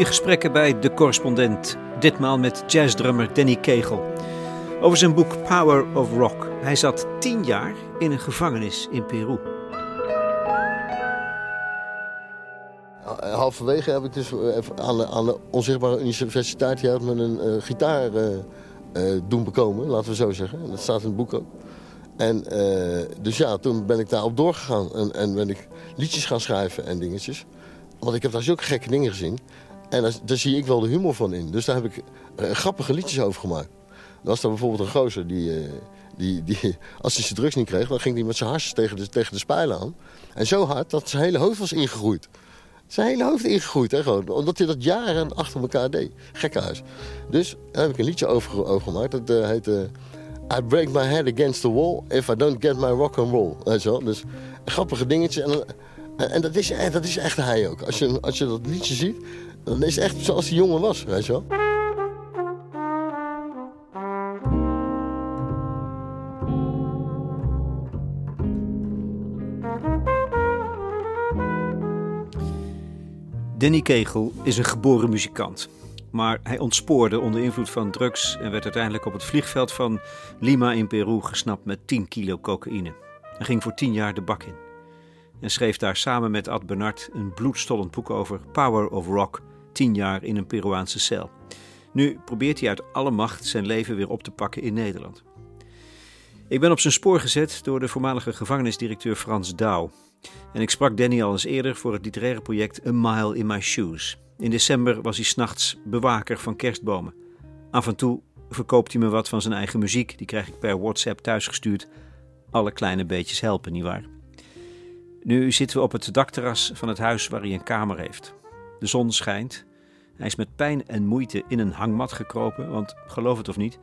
Goede gesprekken bij De Correspondent. Ditmaal met jazzdrummer Danny Kegel. Over zijn boek Power of Rock. Hij zat tien jaar in een gevangenis in Peru. Halverwege heb ik dus aan de, aan de onzichtbare universiteit met een uh, gitaar uh, doen bekomen, laten we zo zeggen. Dat staat in het boek ook. En dus ja, toen ben ik daarop doorgegaan en, en ben ik liedjes gaan schrijven en dingetjes. Want ik heb daar zulke gekke dingen gezien. En daar, zie ik wel de humor van in. Dus daar heb ik uh, grappige liedjes over gemaakt. Er was dan bijvoorbeeld een gozer die, uh, die, die, als hij zijn drugs niet kreeg... dan ging hij met zijn harsjes tegen de, tegen de spijlen aan. En zo hard dat zijn hele hoofd was ingegroeid. Zijn hele hoofd ingegroeid, hè, gewoon. Omdat hij dat jaren achter elkaar deed. Gekkenhuis. Dus daar heb ik een liedje over, over gemaakt. Dat uh, heet... I break my head against the wall if I don't get my rock and roll. Weet je wel? Dus grappige dingetjes. En, en dat, is, dat is echt hij ook. Als je, als je dat liedje ziet, dan is echt zoals die jongen was, weet je wel. Danny Kegel is een geboren muzikant. Maar hij ontspoorde onder invloed van drugs en werd uiteindelijk op het vliegveld van Lima in Peru gesnapt met 10 kilo cocaïne. Hij ging voor 10 jaar de bak in. En schreef daar samen met Ad Bernard een bloedstollend boek over Power of Rock, 10 jaar in een Peruaanse cel. Nu probeert hij uit alle macht zijn leven weer op te pakken in Nederland. Ik ben op zijn spoor gezet door de voormalige gevangenisdirecteur Frans Douw. En ik sprak Danny al eens eerder voor het literaire project A Mile in My Shoes. In december was hij s'nachts bewaker van kerstbomen. Af en toe verkoopt hij me wat van zijn eigen muziek. Die krijg ik per WhatsApp thuisgestuurd. Alle kleine beetjes helpen, nietwaar? Nu zitten we op het dakterras van het huis waar hij een kamer heeft. De zon schijnt. Hij is met pijn en moeite in een hangmat gekropen, want geloof het of niet,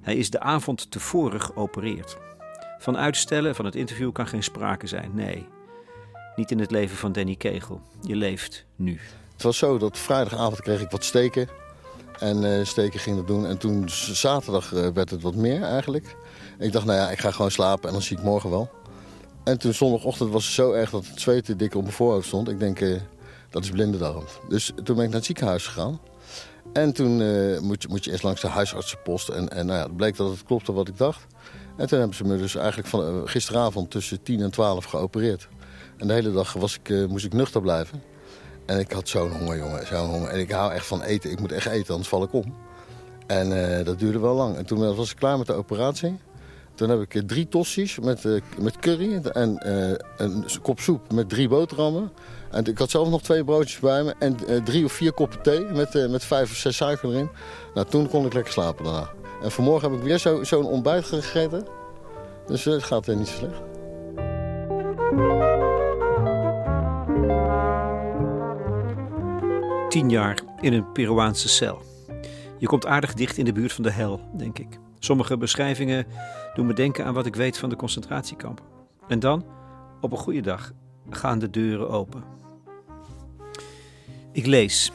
hij is de avond tevoren geopereerd. Van uitstellen van het interview kan geen sprake zijn, nee. Niet in het leven van Danny Kegel. Je leeft nu. Het was zo dat vrijdagavond kreeg ik wat steken. En uh, steken ging dat doen. En toen zaterdag uh, werd het wat meer eigenlijk. ik dacht, nou ja, ik ga gewoon slapen en dan zie ik morgen wel. En toen zondagochtend was het zo erg dat het zweet dik op mijn voorhoofd stond. Ik denk, uh, dat is blindendarm. Dus toen ben ik naar het ziekenhuis gegaan. En toen moet, je, moet je eerst langs de huisartsenpost. En, en nou ja, het bleek dat het klopte wat ik dacht. En toen hebben ze me dus eigenlijk van, gisteravond tussen 10 en 12 geopereerd. En de hele dag was ik, moest ik nuchter blijven. En ik had zo'n honger, jongen. Zo'n honger. En ik hou echt van eten. Ik moet echt eten, anders val ik om. En uh, dat duurde wel lang. En toen was ik klaar met de operatie. Toen heb ik drie tossies met, uh, met curry en uh, een kop soep met drie boterhammen. En ik had zelf nog twee broodjes bij me en drie of vier koppen thee met, met vijf of zes suiker erin. Nou, toen kon ik lekker slapen daarna. En vanmorgen heb ik weer zo'n zo ontbijt gegeten. Dus het gaat niet zo slecht. tien jaar in een Peruaanse cel. Je komt aardig dicht in de buurt van de hel, denk ik. Sommige beschrijvingen doen me denken aan wat ik weet van de concentratiekampen. En dan, op een goede dag, gaan de deuren open. Ik lees.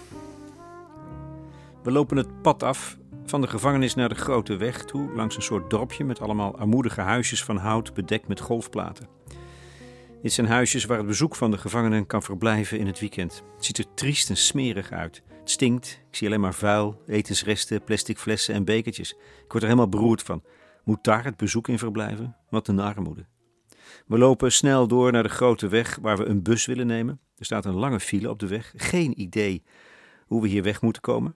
We lopen het pad af van de gevangenis naar de grote weg toe, langs een soort dorpje met allemaal armoedige huisjes van hout bedekt met golfplaten. Dit zijn huisjes waar het bezoek van de gevangenen kan verblijven in het weekend. Het ziet er triest en smerig uit. Het stinkt, ik zie alleen maar vuil, etensresten, plastic flessen en bekertjes. Ik word er helemaal beroerd van. Moet daar het bezoek in verblijven? Wat een armoede. We lopen snel door naar de grote weg waar we een bus willen nemen. Er staat een lange file op de weg. Geen idee hoe we hier weg moeten komen.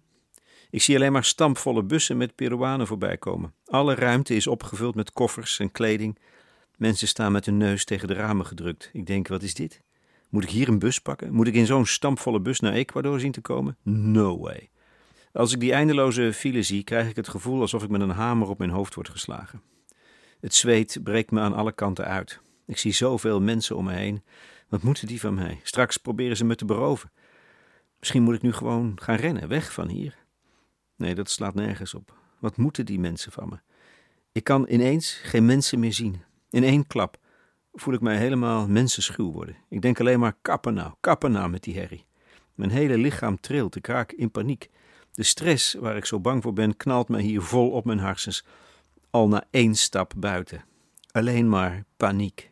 Ik zie alleen maar stampvolle bussen met Peruanen voorbij komen. Alle ruimte is opgevuld met koffers en kleding. Mensen staan met hun neus tegen de ramen gedrukt. Ik denk, wat is dit? Moet ik hier een bus pakken? Moet ik in zo'n stampvolle bus naar Ecuador zien te komen? No way. Als ik die eindeloze file zie, krijg ik het gevoel alsof ik met een hamer op mijn hoofd word geslagen. Het zweet breekt me aan alle kanten uit. Ik zie zoveel mensen om me heen. Wat moeten die van mij? Straks proberen ze me te beroven. Misschien moet ik nu gewoon gaan rennen, weg van hier. Nee, dat slaat nergens op. Wat moeten die mensen van me? Ik kan ineens geen mensen meer zien. In één klap voel ik mij helemaal mensenschuw worden. Ik denk alleen maar kappen nou, kappen nou met die herrie. Mijn hele lichaam trilt, ik raak in paniek. De stress waar ik zo bang voor ben knalt me hier vol op mijn harsens. Al na één stap buiten. Alleen maar paniek.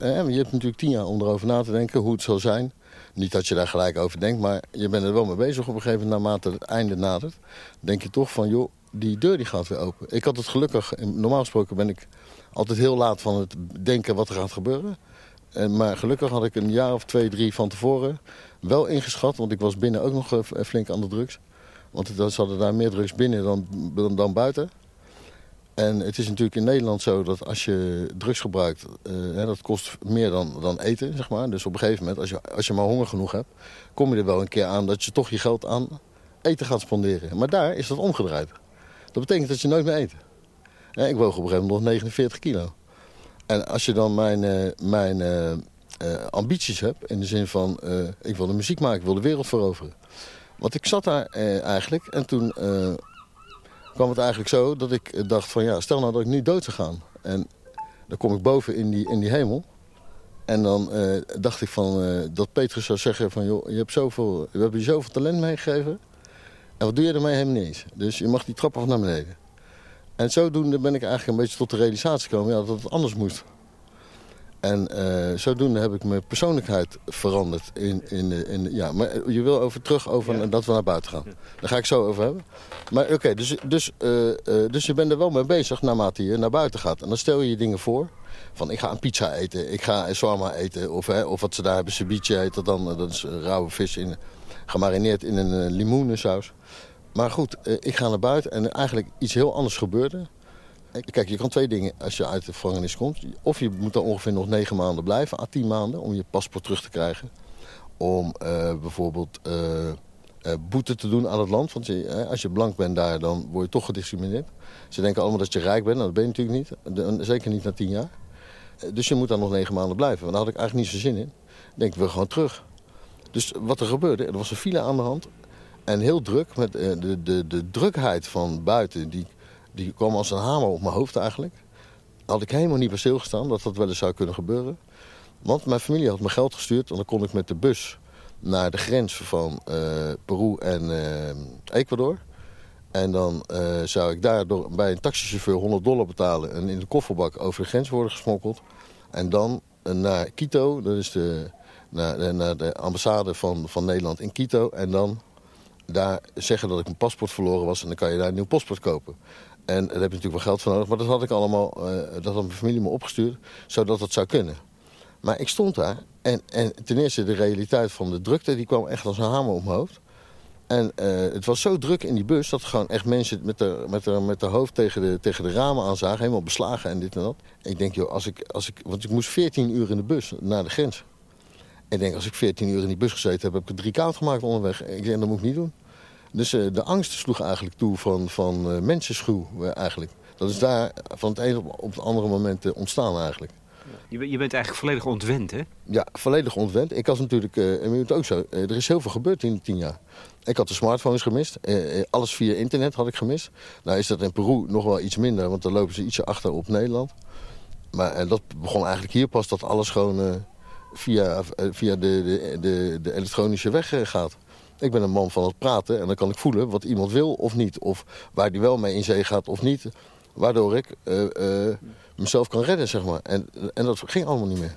Eh, je hebt natuurlijk tien jaar om erover na te denken hoe het zal zijn. Niet dat je daar gelijk over denkt, maar je bent er wel mee bezig op een gegeven moment. Naarmate het einde nadert, denk je toch van, joh, die deur die gaat weer open. Ik had het gelukkig, normaal gesproken ben ik altijd heel laat van het denken wat er gaat gebeuren. En, maar gelukkig had ik een jaar of twee, drie van tevoren wel ingeschat. Want ik was binnen ook nog flink aan de drugs. Want ze hadden daar meer drugs binnen dan, dan, dan buiten. En het is natuurlijk in Nederland zo dat als je drugs gebruikt, uh, dat kost meer dan, dan eten, zeg maar. Dus op een gegeven moment, als je, als je maar honger genoeg hebt, kom je er wel een keer aan dat je toch je geld aan eten gaat spenderen. Maar daar is dat omgedraaid. Dat betekent dat je nooit meer eet. Ik woog op een gegeven moment nog 49 kilo. En als je dan mijn, uh, mijn uh, ambities hebt, in de zin van ik wil de muziek maken, ik wil de wereld veroveren. Want ik zat daar eigenlijk en toen kwam het eigenlijk zo dat ik dacht van ja, stel nou dat ik nu dood zou gaan. En dan kom ik boven in die, in die hemel. En dan uh, dacht ik van, uh, dat Petrus zou zeggen van joh, je hebt zoveel, we hebben je zoveel talent meegegeven. En wat doe je ermee helemaal niet. Dus je mag die trap af naar beneden. En zodoende ben ik eigenlijk een beetje tot de realisatie gekomen ja, dat het anders moest. En uh, zodoende heb ik mijn persoonlijkheid veranderd. In, in, in, ja, maar je wil over, terug over dat we naar buiten gaan. Daar ga ik zo over hebben. Maar oké, dus, dus, uh, uh, dus je bent er wel mee bezig naarmate je naar buiten gaat. En dan stel je je dingen voor. Van ik ga een pizza eten, ik ga een shawarma eten. Of, hè, of wat ze daar hebben, ceviche heet dan. Dat is rauwe vis in, gemarineerd in een limoenensaus. Maar goed, ik ga naar buiten en eigenlijk iets heel anders gebeurde. Kijk, je kan twee dingen als je uit de gevangenis komt. Of je moet dan ongeveer nog negen maanden blijven, à tien maanden, om je paspoort terug te krijgen. Om uh, bijvoorbeeld uh, boete te doen aan het land. Want je, als je blank bent daar, dan word je toch gediscrimineerd. Ze denken allemaal dat je rijk bent, nou, dat ben je natuurlijk niet. Zeker niet na tien jaar. Dus je moet dan nog negen maanden blijven. Maar daar had ik eigenlijk niet zo zin in. Denk, we gewoon terug. Dus wat er gebeurde, er was een file aan de hand. En heel druk, met de, de, de drukheid van buiten... die die kwam als een hamer op mijn hoofd eigenlijk. Had ik helemaal niet bij stilgestaan dat dat wel eens zou kunnen gebeuren. Want mijn familie had me geld gestuurd en dan kon ik met de bus naar de grens van uh, Peru en uh, Ecuador. En dan uh, zou ik daar door, bij een taxichauffeur 100 dollar betalen en in de kofferbak over de grens worden gesmokkeld. En dan naar Quito, dat is de, naar, naar de ambassade van, van Nederland in Quito. En dan daar zeggen dat ik mijn paspoort verloren was en dan kan je daar een nieuw paspoort kopen. En daar heb je natuurlijk wel geld voor nodig. Maar dat had ik allemaal, uh, dat had mijn familie me opgestuurd, zodat het zou kunnen. Maar ik stond daar en, en ten eerste de realiteit van de drukte, die kwam echt als een hamer op mijn hoofd. En uh, het was zo druk in die bus dat gewoon echt mensen met de, met de, met de hoofd tegen de, tegen de ramen aanzagen. Helemaal beslagen en dit en dat. En ik denk, joh, als ik, als ik, want ik moest 14 uur in de bus naar de grens. En ik denk, als ik 14 uur in die bus gezeten heb, heb ik er drie koud gemaakt onderweg. Ik denk, dat moet ik niet doen. Dus uh, de angst sloeg eigenlijk toe van, van uh, mensenschuw uh, eigenlijk. Dat is daar van het ene op, het andere moment ontstaan eigenlijk. Je, je, bent eigenlijk volledig ontwend, hè? Ja, volledig ontwend. Ik was natuurlijk, en het ook zo, er is heel veel gebeurd in tien jaar. Ik had de smartphones gemist. alles via internet had ik gemist. Nou is dat in Peru nog wel iets minder, want dan lopen ze ietsje achter op Nederland. Maar dat begon eigenlijk hier pas dat alles gewoon via, via de, de, de, de elektronische weg gaat. Ik ben een man van het praten en dan kan ik voelen wat iemand wil of niet. Of waar die wel mee in zee gaat of niet. Waardoor ik uh, uh, mezelf kan redden, zeg maar. En, en dat ging allemaal niet meer.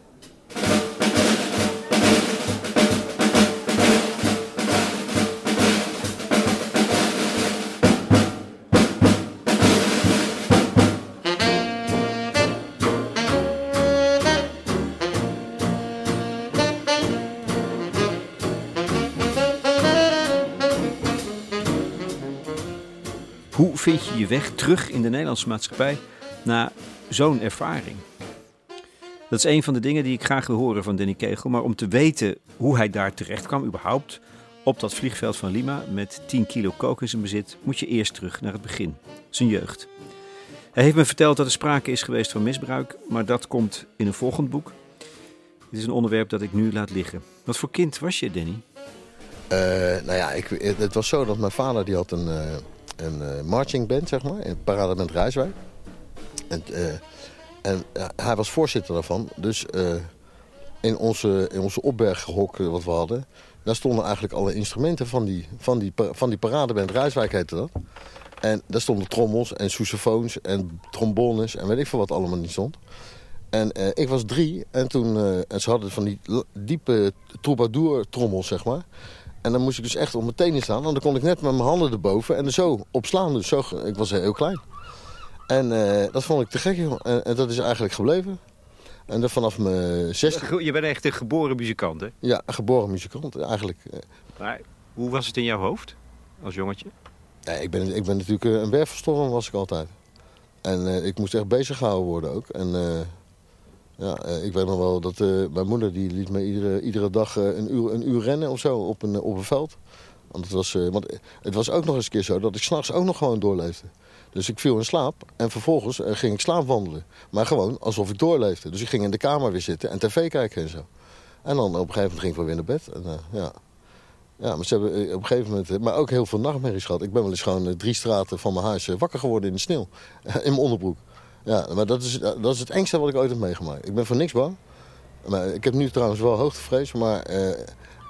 Vind je je weg terug in de Nederlandse maatschappij na zo'n ervaring? Dat is een van de dingen die ik graag wil horen van Danny Kegel. Maar om te weten hoe hij daar terecht kwam, überhaupt, op dat vliegveld van Lima met 10 kilo kook in zijn bezit, moet je eerst terug naar het begin, zijn jeugd. Hij heeft me verteld dat er sprake is geweest van misbruik, maar dat komt in een volgend boek. Dit is een onderwerp dat ik nu laat liggen. Wat voor kind was je, Danny? Uh, nou ja, ik, het was zo dat mijn vader die had een, uh, een uh, marching band, zeg maar, in Paradement Rijswijk. En, en hij was voorzitter daarvan. Dus in, onze, in onze opberghok wat we hadden, daar stonden eigenlijk alle instrumenten van die, van die, van die Paradeband Rijswijk heette dat. En daar stonden trommels en sousafoons en trombones en weet ik veel wat allemaal niet stond. En eh, ik was drie en toen, eh, en ze hadden van die diepe troubadour-trommels, zeg maar. En dan moest ik dus echt op mijn tenen staan. En dan kon ik net met mijn handen erboven en er zo op slaan. Dus zo, ik was heel klein. En eh, dat vond ik te gek, joh. En, en dat is eigenlijk gebleven. En dan vanaf mijn zesde, Je bent echt een geboren muzikant, hè? ja, geboren muzikant eigenlijk. eh. Maar hoe was het in jouw hoofd als jongetje? Nee, ik, ben, ik ben natuurlijk eh, een wervelstoren was ik altijd. En ik moest echt bezig gehouden worden ook. En ja, eh, ik weet nog wel dat eh, mijn moeder die liet me iedere, iedere dag eh, een, uur, een uur rennen of zo op een, op een veld. Want het, was, want het was ook nog eens een keer zo dat ik s'nachts ook nog gewoon doorleefde. Dus ik viel in slaap en vervolgens ging ik slaapwandelen. Maar gewoon alsof ik doorleefde. Dus ik ging in de kamer weer zitten en tv kijken en zo. En dan op een gegeven moment ging ik weer naar bed. En, ja. Ja, maar ze hebben op een gegeven moment... Maar ook heel veel nachtmerries gehad. Ik ben wel eens gewoon drie straten van mijn huis wakker geworden in de sneeuw. in mijn onderbroek. Ja, maar dat is, dat is het engste wat ik ooit heb meegemaakt. Ik ben voor niks bang. Maar ik heb nu trouwens wel hoogtevrees. Maar eh, eh,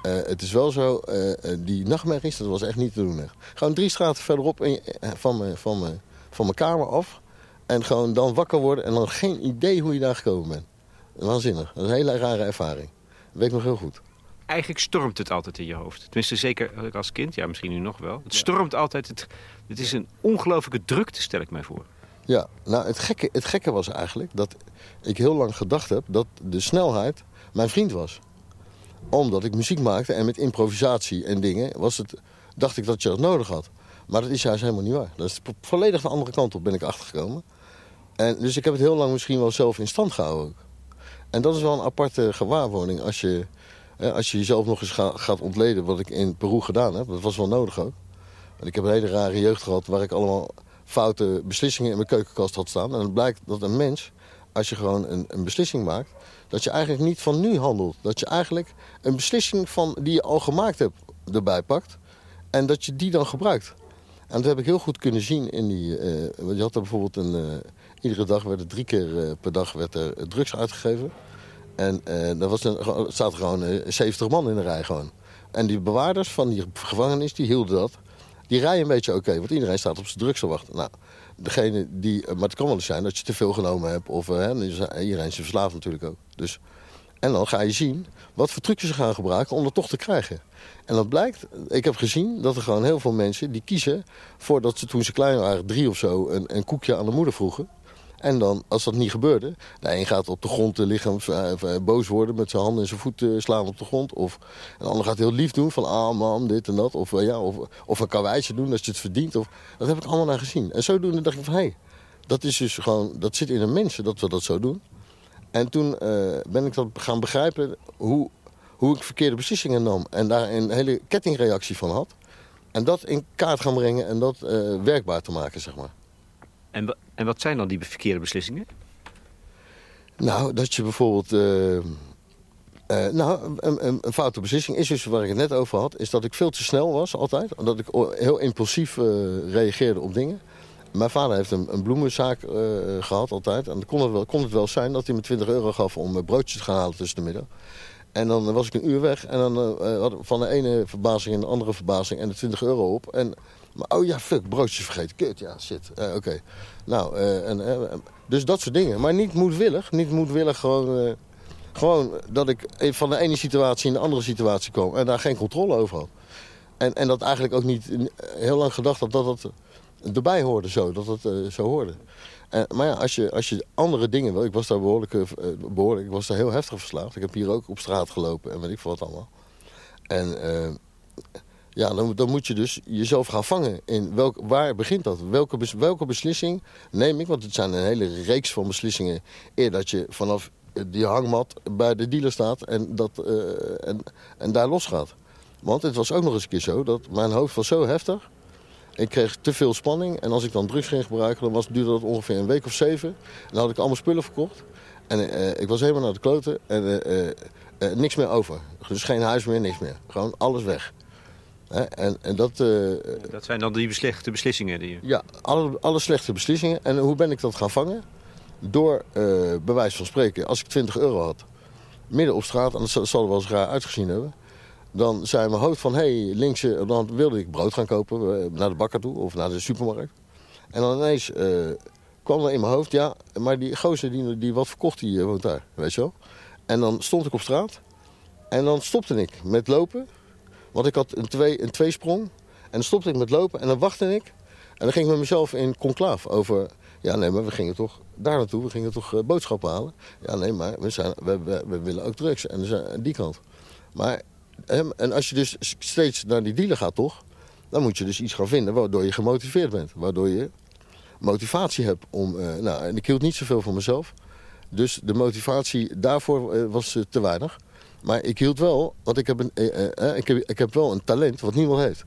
het is wel zo... eh, die nachtmerries, dat was echt niet te doen. Echt. Gewoon drie straten verderop in, van, mijn, van, van mijn kamer af. En gewoon dan wakker worden. En dan geen idee hoe je daar gekomen bent. Waanzinnig. Dat is een hele rare ervaring. Dat weet ik nog heel goed. Eigenlijk stormt het altijd in je hoofd. Tenminste, zeker als kind. Ja, misschien nu nog wel. Het stormt altijd. Het, het is een ongelofelijke drukte, stel ik mij voor. Ja, nou het gekke, het gekke was eigenlijk dat ik heel lang gedacht heb dat de snelheid mijn vriend was. Omdat ik muziek maakte en met improvisatie en dingen was het, dacht ik dat je dat nodig had. Maar dat is juist helemaal niet waar. Dat is volledig de andere kant op ben ik achtergekomen. En dus ik heb het heel lang misschien wel zelf in stand gehouden ook. En dat is wel een aparte gewaarwording als je, als je jezelf nog eens ga- gaat ontleden wat ik in Peru gedaan heb. Dat was wel nodig ook. Want ik heb een hele rare jeugd gehad waar ik allemaal foute beslissingen in mijn keukenkast had staan. En het blijkt dat een mens, als je gewoon een, een beslissing maakt, dat je eigenlijk niet van nu handelt. Dat je eigenlijk een beslissing van, die je al gemaakt hebt erbij pakt. En dat je die dan gebruikt. En dat heb ik heel goed kunnen zien in die... want je had er bijvoorbeeld een... eh, iedere dag werd er drie keer eh, per dag werd er drugs uitgegeven. En er was gewoon eh, 70 man in de rij gewoon. En die bewaarders van die gevangenis, die hielden dat. Die rijden een beetje oké, want iedereen staat op zijn drugs te wachten. Nou, degene die, maar het kan wel eens zijn dat je te veel genomen hebt. Of eh, hè, iedereen is verslaafd natuurlijk ook. Dus, en dan ga je zien wat voor trucjes ze gaan gebruiken om dat toch te krijgen. En dat blijkt, ik heb gezien dat er gewoon heel veel mensen die kiezen... voordat ze toen ze klein waren, drie of zo, een, een koekje aan de moeder vroegen. En dan, als dat niet gebeurde, de een gaat op de grond liggen, eh, eh, boos worden met zijn handen en zijn voeten slaan op de grond. Of een ander gaat heel lief doen van, ah man, dit en dat. Of, eh, ja, of, of een karweitje doen als je het verdient. Of, dat heb ik allemaal naar gezien. En zodoende dacht ik van, hé, hey, dat is dus gewoon, dat zit in de mensen dat we dat zo doen. En toen eh, ben ik dat gaan begrijpen hoe, hoe ik verkeerde beslissingen nam. En daar een hele kettingreactie van had. En dat in kaart gaan brengen en dat eh, werkbaar te maken, zeg maar. En, en wat zijn dan die verkeerde beslissingen? Nou, dat je bijvoorbeeld... eh, eh, nou, een, een, een foute beslissing is dus waar ik het net over had... is dat ik veel te snel was altijd. Dat ik heel impulsief eh, reageerde op dingen. Mijn vader heeft een, een bloemenzaak eh, gehad altijd. En dan kon het, wel, kon het wel zijn dat hij me 20 euro gaf om broodjes te gaan halen tussen de middag. En dan was ik een uur weg en dan had ik van de ene verbazing in de andere verbazing en de 20 euro op. En, maar oh ja, fuck, broodjes vergeten. Kut, ja, shit. Eh, Oké. Nou, eh, en, eh, dus dat soort dingen. Maar niet moedwillig. Niet moedwillig gewoon... gewoon dat ik van de ene situatie in de andere situatie kwam en daar geen controle over had. En, en dat eigenlijk ook niet heel lang gedacht had dat dat erbij hoorde zo, dat eh, zo hoorde. Maar ja, als je, als je andere dingen wil, ik was daar behoorlijk, eh, behoorlijk, ik was daar heel heftig verslaafd. Ik heb hier ook op straat gelopen en weet ik veel wat allemaal. En ja, dan, dan moet je dus jezelf gaan vangen in welk, waar begint dat? Welke, welke beslissing neem ik? Want het zijn een hele reeks van beslissingen. Eer dat je vanaf die hangmat bij de dealer staat en, dat, eh, en, en daar losgaat. Want het was ook nog eens een keer zo dat mijn hoofd was zo heftig. Ik kreeg te veel spanning. En als ik dan drugs ging gebruiken, dan was, duurde dat ongeveer een week of zeven. En dan had ik allemaal spullen verkocht. En eh, ik was helemaal naar de kloten. En eh, eh, eh, niks meer over. Dus geen huis meer, niks meer. Gewoon alles weg. En, en dat... eh, Dat zijn dan die slechte beslissingen die ja, alle, alle slechte beslissingen. En hoe ben ik dat gaan vangen? Door, eh bij wijze van spreken, als ik 20 euro had, midden op straat, en dat zal er wel eens raar uitgezien hebben. Dan zei mijn hoofd van, hé, hey, links, eh, dan wilde ik brood gaan kopen, eh, naar de bakker toe of naar de supermarkt. En dan ineens eh, kwam er in mijn hoofd, ja, maar die gozer die, die wat verkocht, die eh, woont daar, weet je wel. En dan stond ik op straat en dan stopte ik met lopen. Want ik had een, twee, een tweesprong. En dan stopte ik met lopen en dan wachtte ik. En dan ging ik met mezelf in conclave over... Ja, nee, maar we gingen toch daar naartoe. We gingen toch uh, boodschappen halen. Ja, nee, maar we, zijn, we, we, willen ook drugs. En zijn, die kant. Maar, en als je dus steeds naar die dealer gaat, toch? Dan moet je dus iets gaan vinden waardoor je gemotiveerd bent. Waardoor je motivatie hebt om... Uh, nou, en ik hield niet zoveel van mezelf. Dus de motivatie daarvoor was te weinig. Maar ik hield wel, want ik heb, een, ik, heb, ik heb wel een talent wat niemand heeft.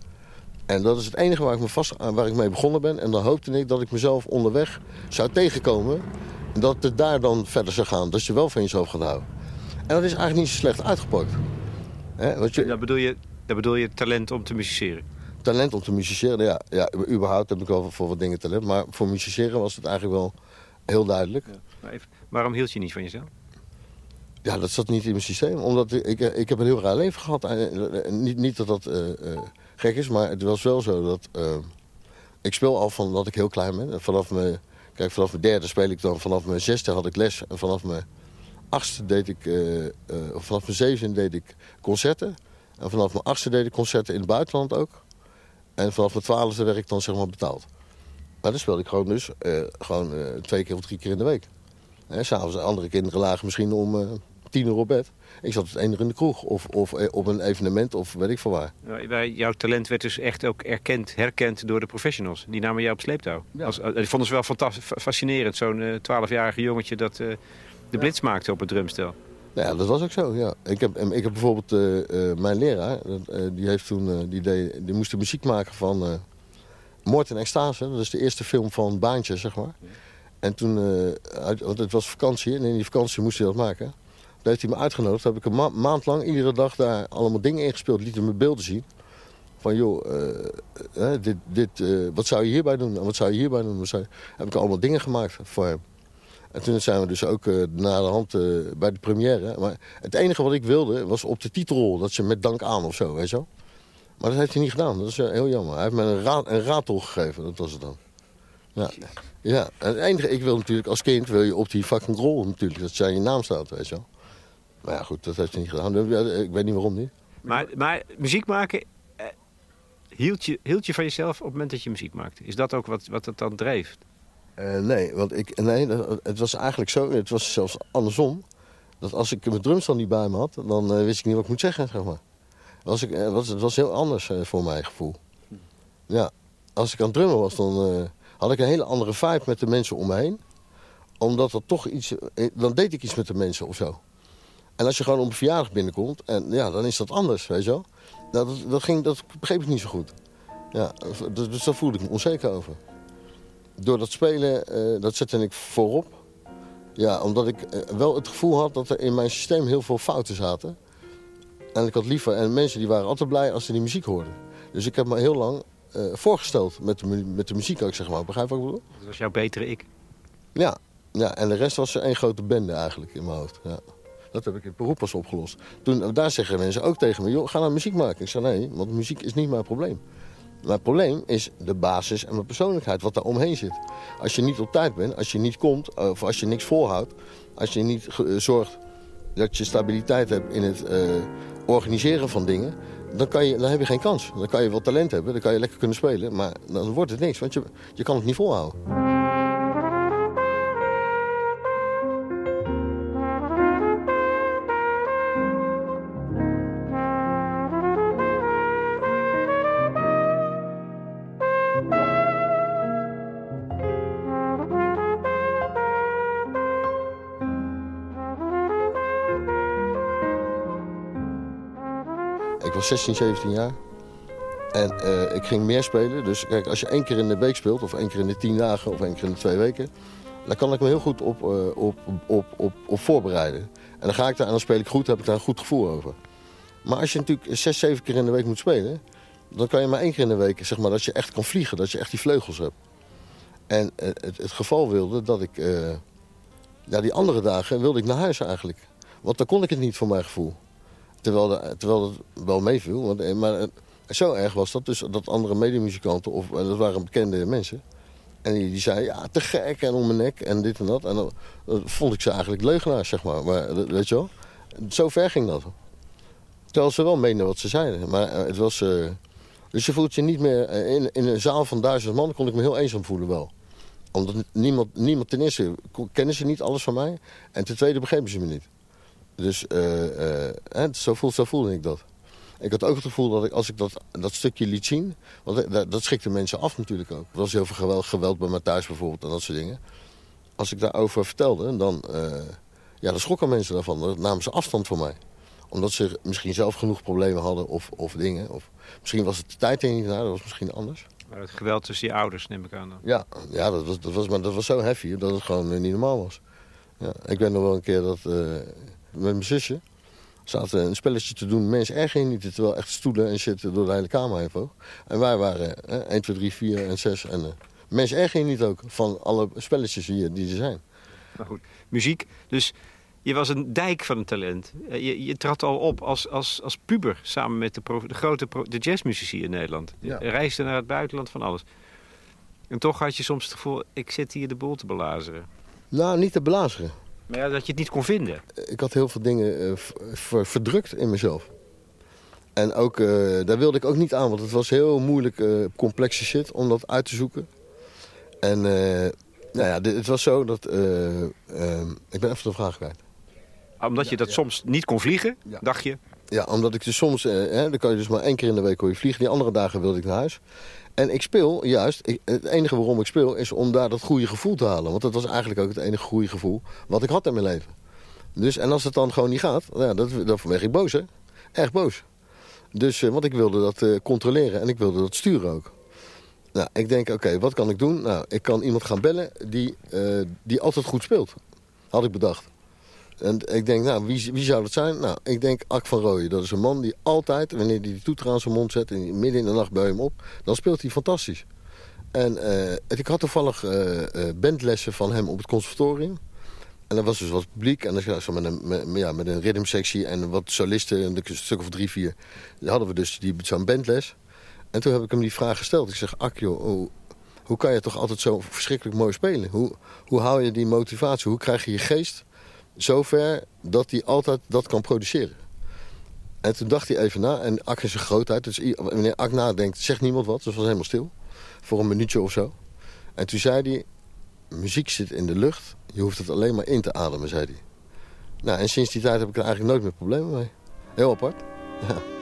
En dat is het enige waar ik, me vast, waar ik mee begonnen ben. En dan hoopte ik dat ik mezelf onderweg zou tegenkomen. En dat het daar dan verder zou gaan. Dat je wel van jezelf gaat houden. En dat is eigenlijk niet zo slecht uitgepakt. He, wat je... dat, bedoel je, dat bedoel je talent om te musiceren? Talent om te musiceren, ja. ja. Überhaupt heb ik wel voor wat dingen talent. Maar voor musiceren was het eigenlijk wel heel duidelijk. Ja. Maar even, waarom hield je niet van jezelf? Ja, dat zat niet in mijn systeem. Omdat ik, ik heb een heel raar leven gehad. Niet, niet dat dat... Uh, gek is. Maar het was wel zo dat... Ik speel al van dat ik heel klein ben. Vanaf mijn, kijk, vanaf mijn derde speel ik dan. Vanaf mijn zesde had ik les. En vanaf mijn achtste deed ik... Of vanaf mijn zevende deed ik concerten. En vanaf mijn achtste deed ik concerten in het buitenland ook. En vanaf mijn twaalfde werd ik dan zeg maar betaald. Maar dan speelde ik gewoon dus gewoon, twee keer of drie keer in de week. S'avonds andere kinderen lagen misschien om tien uur op bed. Ik zat het enige in de kroeg of, of eh, op een evenement of weet ik van waar. Ja, jouw talent werd dus echt ook erkend, herkend door de professionals. Die namen jou op sleeptouw. Als, eh, die vonden ze wel fantastisch, fascinerend. Zo'n uh, eh, 12-jarige jongetje dat uh, de blitz maakte op het drumstel. Ja, dat was ook zo. Ja. Ik, heb, ik heb bijvoorbeeld mijn leraar, die, heeft toen, die, deed, die moest de muziek maken van Moord en Extase. Dat is de eerste film van Baantje, zeg maar. En toen, want het was vakantie en in die vakantie moest hij dat maken. Daar heeft hij me uitgenodigd. heb ik een maand lang iedere dag daar allemaal dingen ingespeeld. Liet hem mijn beelden zien. Van joh, uh, dit, dit, uh, wat zou je hierbij doen? En wat zou je hierbij doen? Heb ik allemaal dingen gemaakt voor hem. En toen zijn we dus ook uh, na de hand bij de première. Maar het enige wat ik wilde was op de titelrol. Dat ze met dank aan of zo, weet je wel. Maar dat heeft hij niet gedaan. Dat is heel jammer. Hij heeft me een, een raadtol gegeven. Dat was het dan. Ja. ja. En het enige, ik wil natuurlijk als kind wil je op die fucking rol natuurlijk. Dat zijn je naam staat, weet je wel. Maar ja, goed, dat heeft hij niet gedaan. Ik weet niet waarom niet. Maar, maar muziek maken, eh, hield, je, hield je van jezelf op het moment dat je muziek maakte? Is dat ook wat, wat het dan dreef? Uh, nee, want ik, nee, het was eigenlijk zo, het was zelfs andersom. Dat als ik mijn drumstel niet bij me had, dan uh, wist ik niet wat ik moet zeggen, zeg maar. Was ik, was, het was heel anders voor mijn gevoel. Ja, als ik aan het drummen was, dan had ik een hele andere vibe met de mensen om me heen. Omdat er toch iets, dan deed ik iets met de mensen of zo. En als je gewoon op een verjaardag binnenkomt, en, ja, dan is dat anders, weet je wel. Nou, dat, dat, ging, dat begreep ik niet zo goed. Ja, dus, dus daar voelde ik me onzeker over. Door dat spelen, uh, dat zette ik voorop. Ja, omdat ik uh, wel het gevoel had dat er in mijn systeem heel veel fouten zaten. En ik had liever, en mensen die waren altijd blij als ze die muziek hoorden. Dus ik heb me heel lang uh, voorgesteld met de, met de muziek ook, zeg maar. Begrijp je wat ik bedoel? Dat was jouw betere ik? Ja, ja en de rest was één grote bende eigenlijk in mijn hoofd. Ja. Dat heb ik in Peru pas opgelost. Toen, daar zeggen mensen ook tegen me, joh, ga nou muziek maken. Ik zei nee, want muziek is niet mijn probleem. Mijn probleem is de basis en mijn persoonlijkheid, wat daar omheen zit. Als je niet op tijd bent, als je niet komt, of als je niks volhoudt... als je niet eh, zorgt dat je stabiliteit hebt in het uh, organiseren van dingen... Dan, kan je, dan heb je geen kans. Dan kan je wel talent hebben, dan kan je lekker kunnen spelen... maar dan wordt het niks, want je, je kan het niet volhouden. 16, 17 jaar. En uh, ik ging meer spelen. Dus kijk, als je één keer in de week speelt, of één keer in de tien dagen, of één keer in de twee weken, dan kan ik me heel goed op, uh, op, op, op, op voorbereiden. En dan ga ik daar en dan speel ik goed, heb ik daar een goed gevoel over. Maar als je natuurlijk zes, zeven keer in de week moet spelen, dan kan je maar één keer in de week, zeg maar, dat je echt kan vliegen, dat je echt die vleugels hebt. En uh, het, het, geval wilde dat ik, ja, die andere dagen wilde ik naar huis eigenlijk. Want dan kon ik het niet voor mijn gevoel. Terwijl, de, terwijl het wel meeviel. Want, eh, maar zo erg was dat dus dat andere medemuzikanten, of eh, dat waren bekende mensen... En die, die zei, ja, te gek en om mijn nek en dit en dat. En dan, vond ik ze eigenlijk leugenaars, zeg maar. maar dat- weet je wel? Zo ver ging dat. Terwijl ze wel meenden wat ze zeiden. Maar eh, het was... eh, dus je voelt je niet meer... eh, in, in een zaal van duizend man kon ik me heel eenzaam voelen wel. Omdat niemand, niemand ten eerste kennen ze niet alles van mij. En ten tweede begrepen ze me niet. Dus eh, eh, zo, voel, zo voelde ik dat. Ik had ook het gevoel dat ik, als ik dat, dat stukje liet zien... Want dat, dat schikte mensen af natuurlijk ook. Er was heel veel geweld, geweld bij thuis bijvoorbeeld en dat soort dingen. Als ik daarover vertelde, dan, eh, ja, dan schrokken mensen daarvan. Dan namen ze afstand van mij. Omdat ze misschien zelf genoeg problemen hadden of, of dingen. Of, misschien was het de tijd er niet naar, dat was misschien anders. Maar het geweld tussen je ouders neem ik aan dan. Ja, ja dat, was, dat, was, maar dat was zo heavy dat het gewoon niet normaal was. Ja, ik weet nog wel een keer dat met mijn zusje zaten een spelletje te doen. Mensen je niet, terwijl echt stoelen en shit door de hele kamer heen vloog. En wij waren eh, 1, 2, 3, 4 en 6. En, eh, mensen je niet ook van alle spelletjes die, die er zijn. Maar goed, muziek. Dus je was een dijk van een talent. Eh, Je, je trad al op als, als, als puber samen met de, pro- de grote pro- de jazzmuzici in Nederland. Ja. Je reisde naar het buitenland van alles. En toch had je soms het gevoel, ik zit hier de boel te belazeren. Nou, niet te belazeren. Maar ja, dat je het niet kon vinden. ik had heel veel dingen eh, verdrukt in mezelf. En ook, eh, daar wilde ik ook niet aan, want het was heel moeilijk, eh, complexe shit om dat uit te zoeken. En eh, nou ja, dit- het was zo dat. ik ben even de vraag kwijt. Omdat je dat ja. soms niet kon vliegen, Ja. dacht je. Ja, omdat ik dus soms, hè, dan kan je dus maar één keer in de week kon je vliegen. Die andere dagen wilde ik naar huis. En ik speel juist, het enige waarom ik speel is om daar dat goede gevoel te halen. Want dat was eigenlijk ook het enige goede gevoel wat ik had in mijn leven. Dus, en als het dan gewoon niet gaat, nou ja, dat, dan werd ik boos hè. Erg boos. Dus, eh, want ik wilde dat eh, controleren en ik wilde dat sturen ook. Nou, ik denk, oké, wat kan ik doen? Nou, ik kan iemand gaan bellen die, eh, die altijd goed speelt. Had ik bedacht. En ik denk, nou, wie, wie zou dat zijn? Nou, ik denk Ak van Rooyen. Dat is een man die altijd, wanneer hij die toeter aan zijn mond zet... en midden in de nacht bij hem op, dan speelt hij fantastisch. En eh, ik had toevallig eh, eh, bandlessen van hem op het conservatorium. En er was dus wat publiek. En dan zo met een, met, ja, met een rhythmsectie en wat solisten, een stuk of drie, vier. Hadden we dus zo'n bandles. En toen heb ik hem die vraag gesteld. Ik zeg, Ak joh, hoe, hoe kan je toch altijd zo verschrikkelijk mooi spelen? Hoe, hoe hou je die motivatie? Hoe krijg je je geest zover dat hij altijd dat kan produceren. En toen dacht hij even na. En Ak is een grootheid. Dus wanneer Ak nadenkt, zegt niemand wat. Dus was helemaal stil. Voor een minuutje of zo. En toen zei hij... Muziek zit in de lucht. Je hoeft het alleen maar in te ademen, zei hij. Nou, en sinds die tijd heb ik er eigenlijk nooit meer problemen mee. Heel apart. Ja.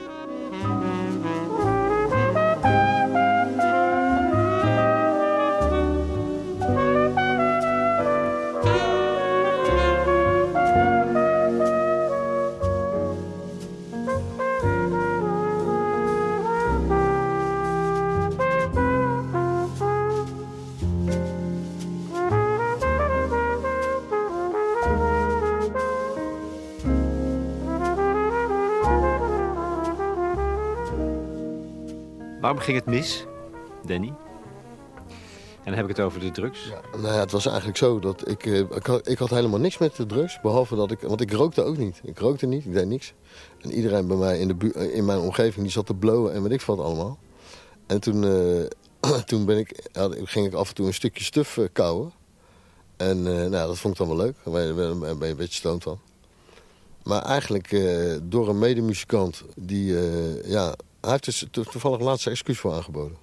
Waarom ging het mis, Danny? En dan heb ik het over de drugs. Ja, nou ja, het was eigenlijk zo dat ik, eh, ik, had, ik had helemaal niks met de drugs. Behalve dat ik, want ik rookte ook niet. Ik rookte niet, ik deed niks. En iedereen bij mij in, de bu- eh, in mijn omgeving die zat te blowen en weet ik wat allemaal. En toen, eh, toen ben ik, had- ging ik af en toe een stukje stuf eh, kauwen. En eh, nou, dat vond ik dan wel leuk. Daar ben je, ben een beetje stoned van. Maar eigenlijk eh, door een medemuzikant die, eh, ja, hij heeft dus to- toevallig laatst zijn excuus voor aangeboden.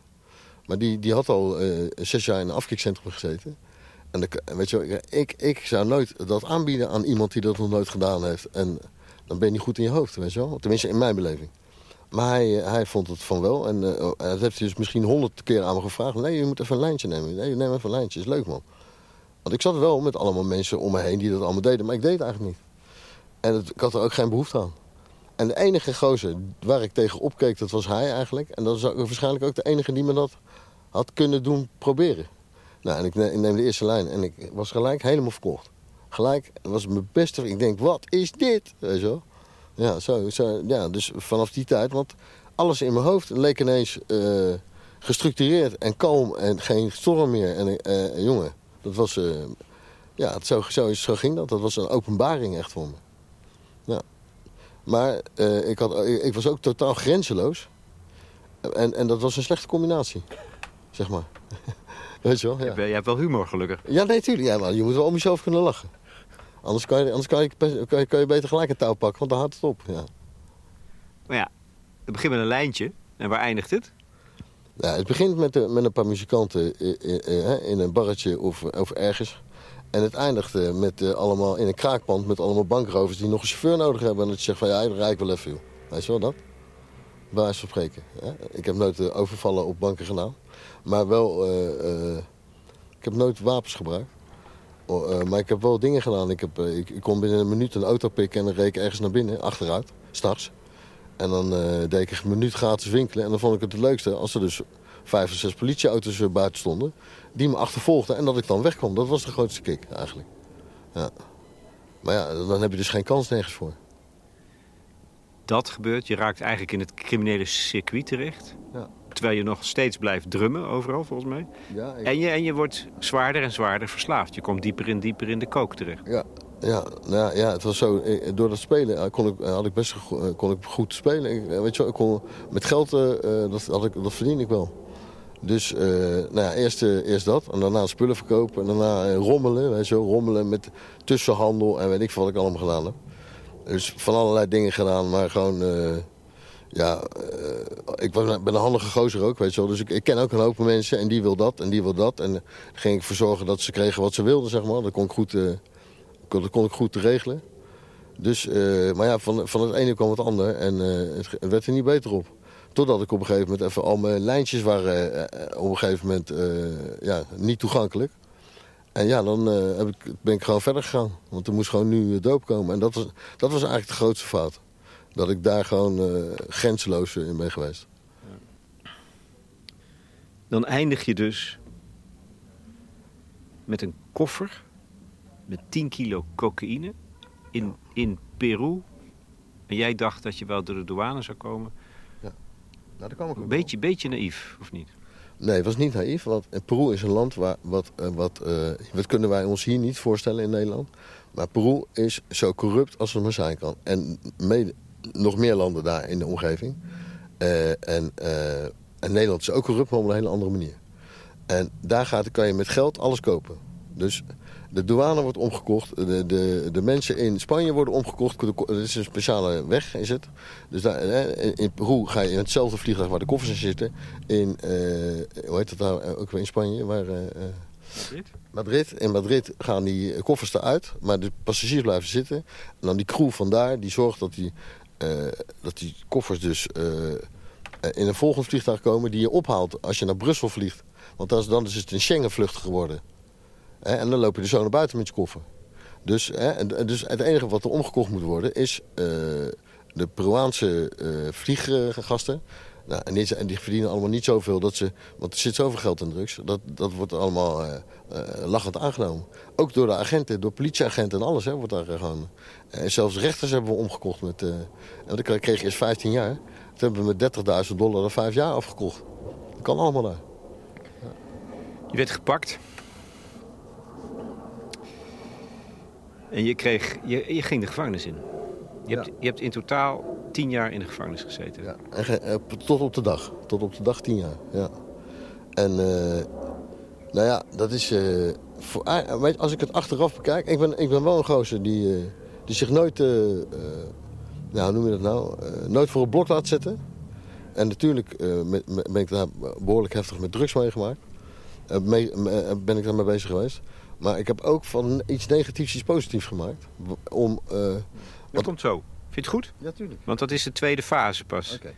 Maar die, die had al eh, zes jaar in een afkikcentrum gezeten. En weet je, ik, ik zou nooit dat aanbieden aan iemand die dat nog nooit gedaan heeft. En dan ben je niet goed in je hoofd, weet. Tenminste, in mijn beleving. Maar hij, eh, hij vond het van wel. En oh, dat heeft hij dus misschien honderd keer aan me gevraagd. Nee, je moet even een lijntje nemen. Nee, neem even een lijntje. Is leuk, man. Want ik zat wel met allemaal mensen om me heen die dat allemaal deden. Maar ik deed het eigenlijk niet. En het- ik had er ook geen behoefte aan. En de enige gozer waar ik tegen opkeek, dat was hij eigenlijk. En dat is waarschijnlijk ook de enige die me dat had kunnen doen proberen. Nou, en ik ne- ik neem de eerste lijn en ik was gelijk helemaal verkocht. Gelijk, was mijn beste. Ik denk, wat is dit? Weet je wel? Ja, zo, zo, ja, dus vanaf die tijd, want alles in mijn hoofd leek ineens eh, gestructureerd en kalm en geen storm meer. En eh, jongen, dat was, eh, ja, zo, zo, zo ging dat. Dat was een openbaring echt voor me. Maar eh, ik, had, ik was ook totaal grenzeloos. En, en dat was een slechte combinatie, zeg maar. Weet je wel? Ja, Je, hebt- je hebt wel humor, gelukkig. ja nee, tuurlijk. Ja, maar je moet wel om jezelf kunnen lachen. Anders kan je, anders kan je, kan je, kan je beter gelijk een touw pakken, want dan houdt het op. Ja. Maar ja, het begint met een lijntje. En waar eindigt het? Ja, het begint met, de, met een paar muzikanten in, in, in een barretje of, of ergens. En het eindigt eh, met, eh, allemaal in een kraakpand met allemaal bankrovers die nog een chauffeur nodig hebben. En dat je zegt van ja, dat rijd ik wel even, joh. Weet je wel dat? Bij wijze van spreken. Ik heb nooit eh, overvallen op banken gedaan. Maar wel, eh, ik heb nooit wapens gebruikt. Maar ik heb wel dingen gedaan. Ik, heb, ik, ik kon binnen een minuut een auto pikken en dan reed ik ergens naar binnen, achteruit, s'nachts. En dan deed ik een minuut gratis winkelen. En dan vond ik het het leukste als er dus vijf of zes politieauto's eh, buiten stonden. Die me achtervolgden en dat ik dan wegkwam. Dat was de grootste kick eigenlijk. Ja. Maar ja, dan heb je dus geen kans nergens voor. Dat gebeurt. Je raakt eigenlijk in het criminele circuit terecht. Ja. Terwijl je nog steeds blijft drummen overal, volgens mij. Ja, ik- En je, en je wordt zwaarder en zwaarder verslaafd. Je komt dieper en dieper in de kook terecht. Ja, ja, nou ja, ja, het was zo. eh, Door dat spelen eh, kon ik, had ik best kon ik goed spelen. Ik, weet je wel, ik kon, met geld, dat, had ik, dat verdien ik wel. Dus eh, nou ja, eerst, eh, eerst dat. En daarna spullen verkopen. En daarna eh, rommelen. Je wel, rommelen met tussenhandel. En weet ik veel wat ik allemaal gedaan heb. Dus van allerlei dingen gedaan. Maar gewoon... ja, ik ben een handige gozer ook, weet je wel. Dus ik, ik ken ook een hoop mensen. En die wil dat en die wil dat. En dan ging ik voor zorgen dat ze kregen wat ze wilden, zeg maar. Dat kon ik goed... dat kon ik goed regelen. Dus, maar ja, van, van het ene kwam het ander en het werd er niet beter op. Totdat ik op een gegeven moment even al mijn lijntjes waren eh, eh, op een gegeven moment eh, ja, niet toegankelijk. En ja, dan heb ik, ben ik gewoon verder gegaan. Want er moest gewoon nu doop komen. En dat was, dat was eigenlijk de grootste fout. Dat ik daar gewoon grenzeloos in ben geweest. Dan eindig je dus met een koffer met 10 kilo cocaïne in, in Peru. En jij dacht dat je wel door de douane zou komen. Nou, daar kwam ik Een beetje, beetje naïef, of niet? Nee, het was niet naïef. Want Peru is een land waar, wat, eh, wat, eh, wat kunnen wij ons hier niet voorstellen in Nederland. Maar Peru is zo corrupt als het maar zijn kan. En mede, nog meer landen daar in de omgeving. Eh, en, eh, en Nederland is ook corrupt, maar op een hele andere manier. En daar gaat, kan je met geld alles kopen. Dus de douane wordt omgekocht. De, de, de mensen in Spanje worden omgekocht. Er is een speciale weg, is het. Dus daar, in Peru ga je in hetzelfde vliegtuig waar de koffers in zitten. In, eh, hoe heet dat nou, eh, ook weer in Spanje, waar... eh, eh, Madrid. In Madrid gaan die koffers eruit, maar de passagiers blijven zitten. En dan die crew vandaar, die zorgt dat die, dat die koffers dus in een volgend vliegtuig komen... die je ophaalt als je naar Brussel vliegt. Want dan is het een Schengen-vlucht geworden. En dan loop je er zo naar buiten met je koffer. Dus, hè, dus het enige wat er omgekocht moet worden is eh, de Peruaanse eh vlieggasten. Nou, en, die, en die verdienen allemaal niet zoveel, dat ze, want er zit zoveel geld in drugs. Dat, dat wordt allemaal eh, lachend aangenomen. Ook door de agenten, door politieagenten en alles hè, wordt daar gewoon. En zelfs rechters hebben we omgekocht. Met, en dan kreeg je eerst 15 jaar. Toen hebben we met 30.000 dollar er 5 jaar afgekocht. Dat kan allemaal daar. Je werd gepakt. En je, kreeg, je, je ging de gevangenis in. Je, hebt, je hebt in totaal tien jaar in de gevangenis gezeten. Ja, en eh, tot op de dag. Tot op de dag tien jaar, ja. En, eh, nou ja, dat is... eh, voor, weet als ik het achteraf bekijk... Ik ben, ik ben wel een gozer die, die zich nooit... nou, hoe noem je dat nou? Nooit voor het blok laat zetten. En natuurlijk met- met- ben ik daar behoorlijk heftig met drugs meegemaakt. Mee, ben ik daarmee bezig geweest. Maar ik heb ook van iets negatiefs iets positiefs gemaakt. Om... eh, Dat Wat- komt zo. Vind je het goed? ja, tuurlijk. Want dat is de tweede fase pas. Oké.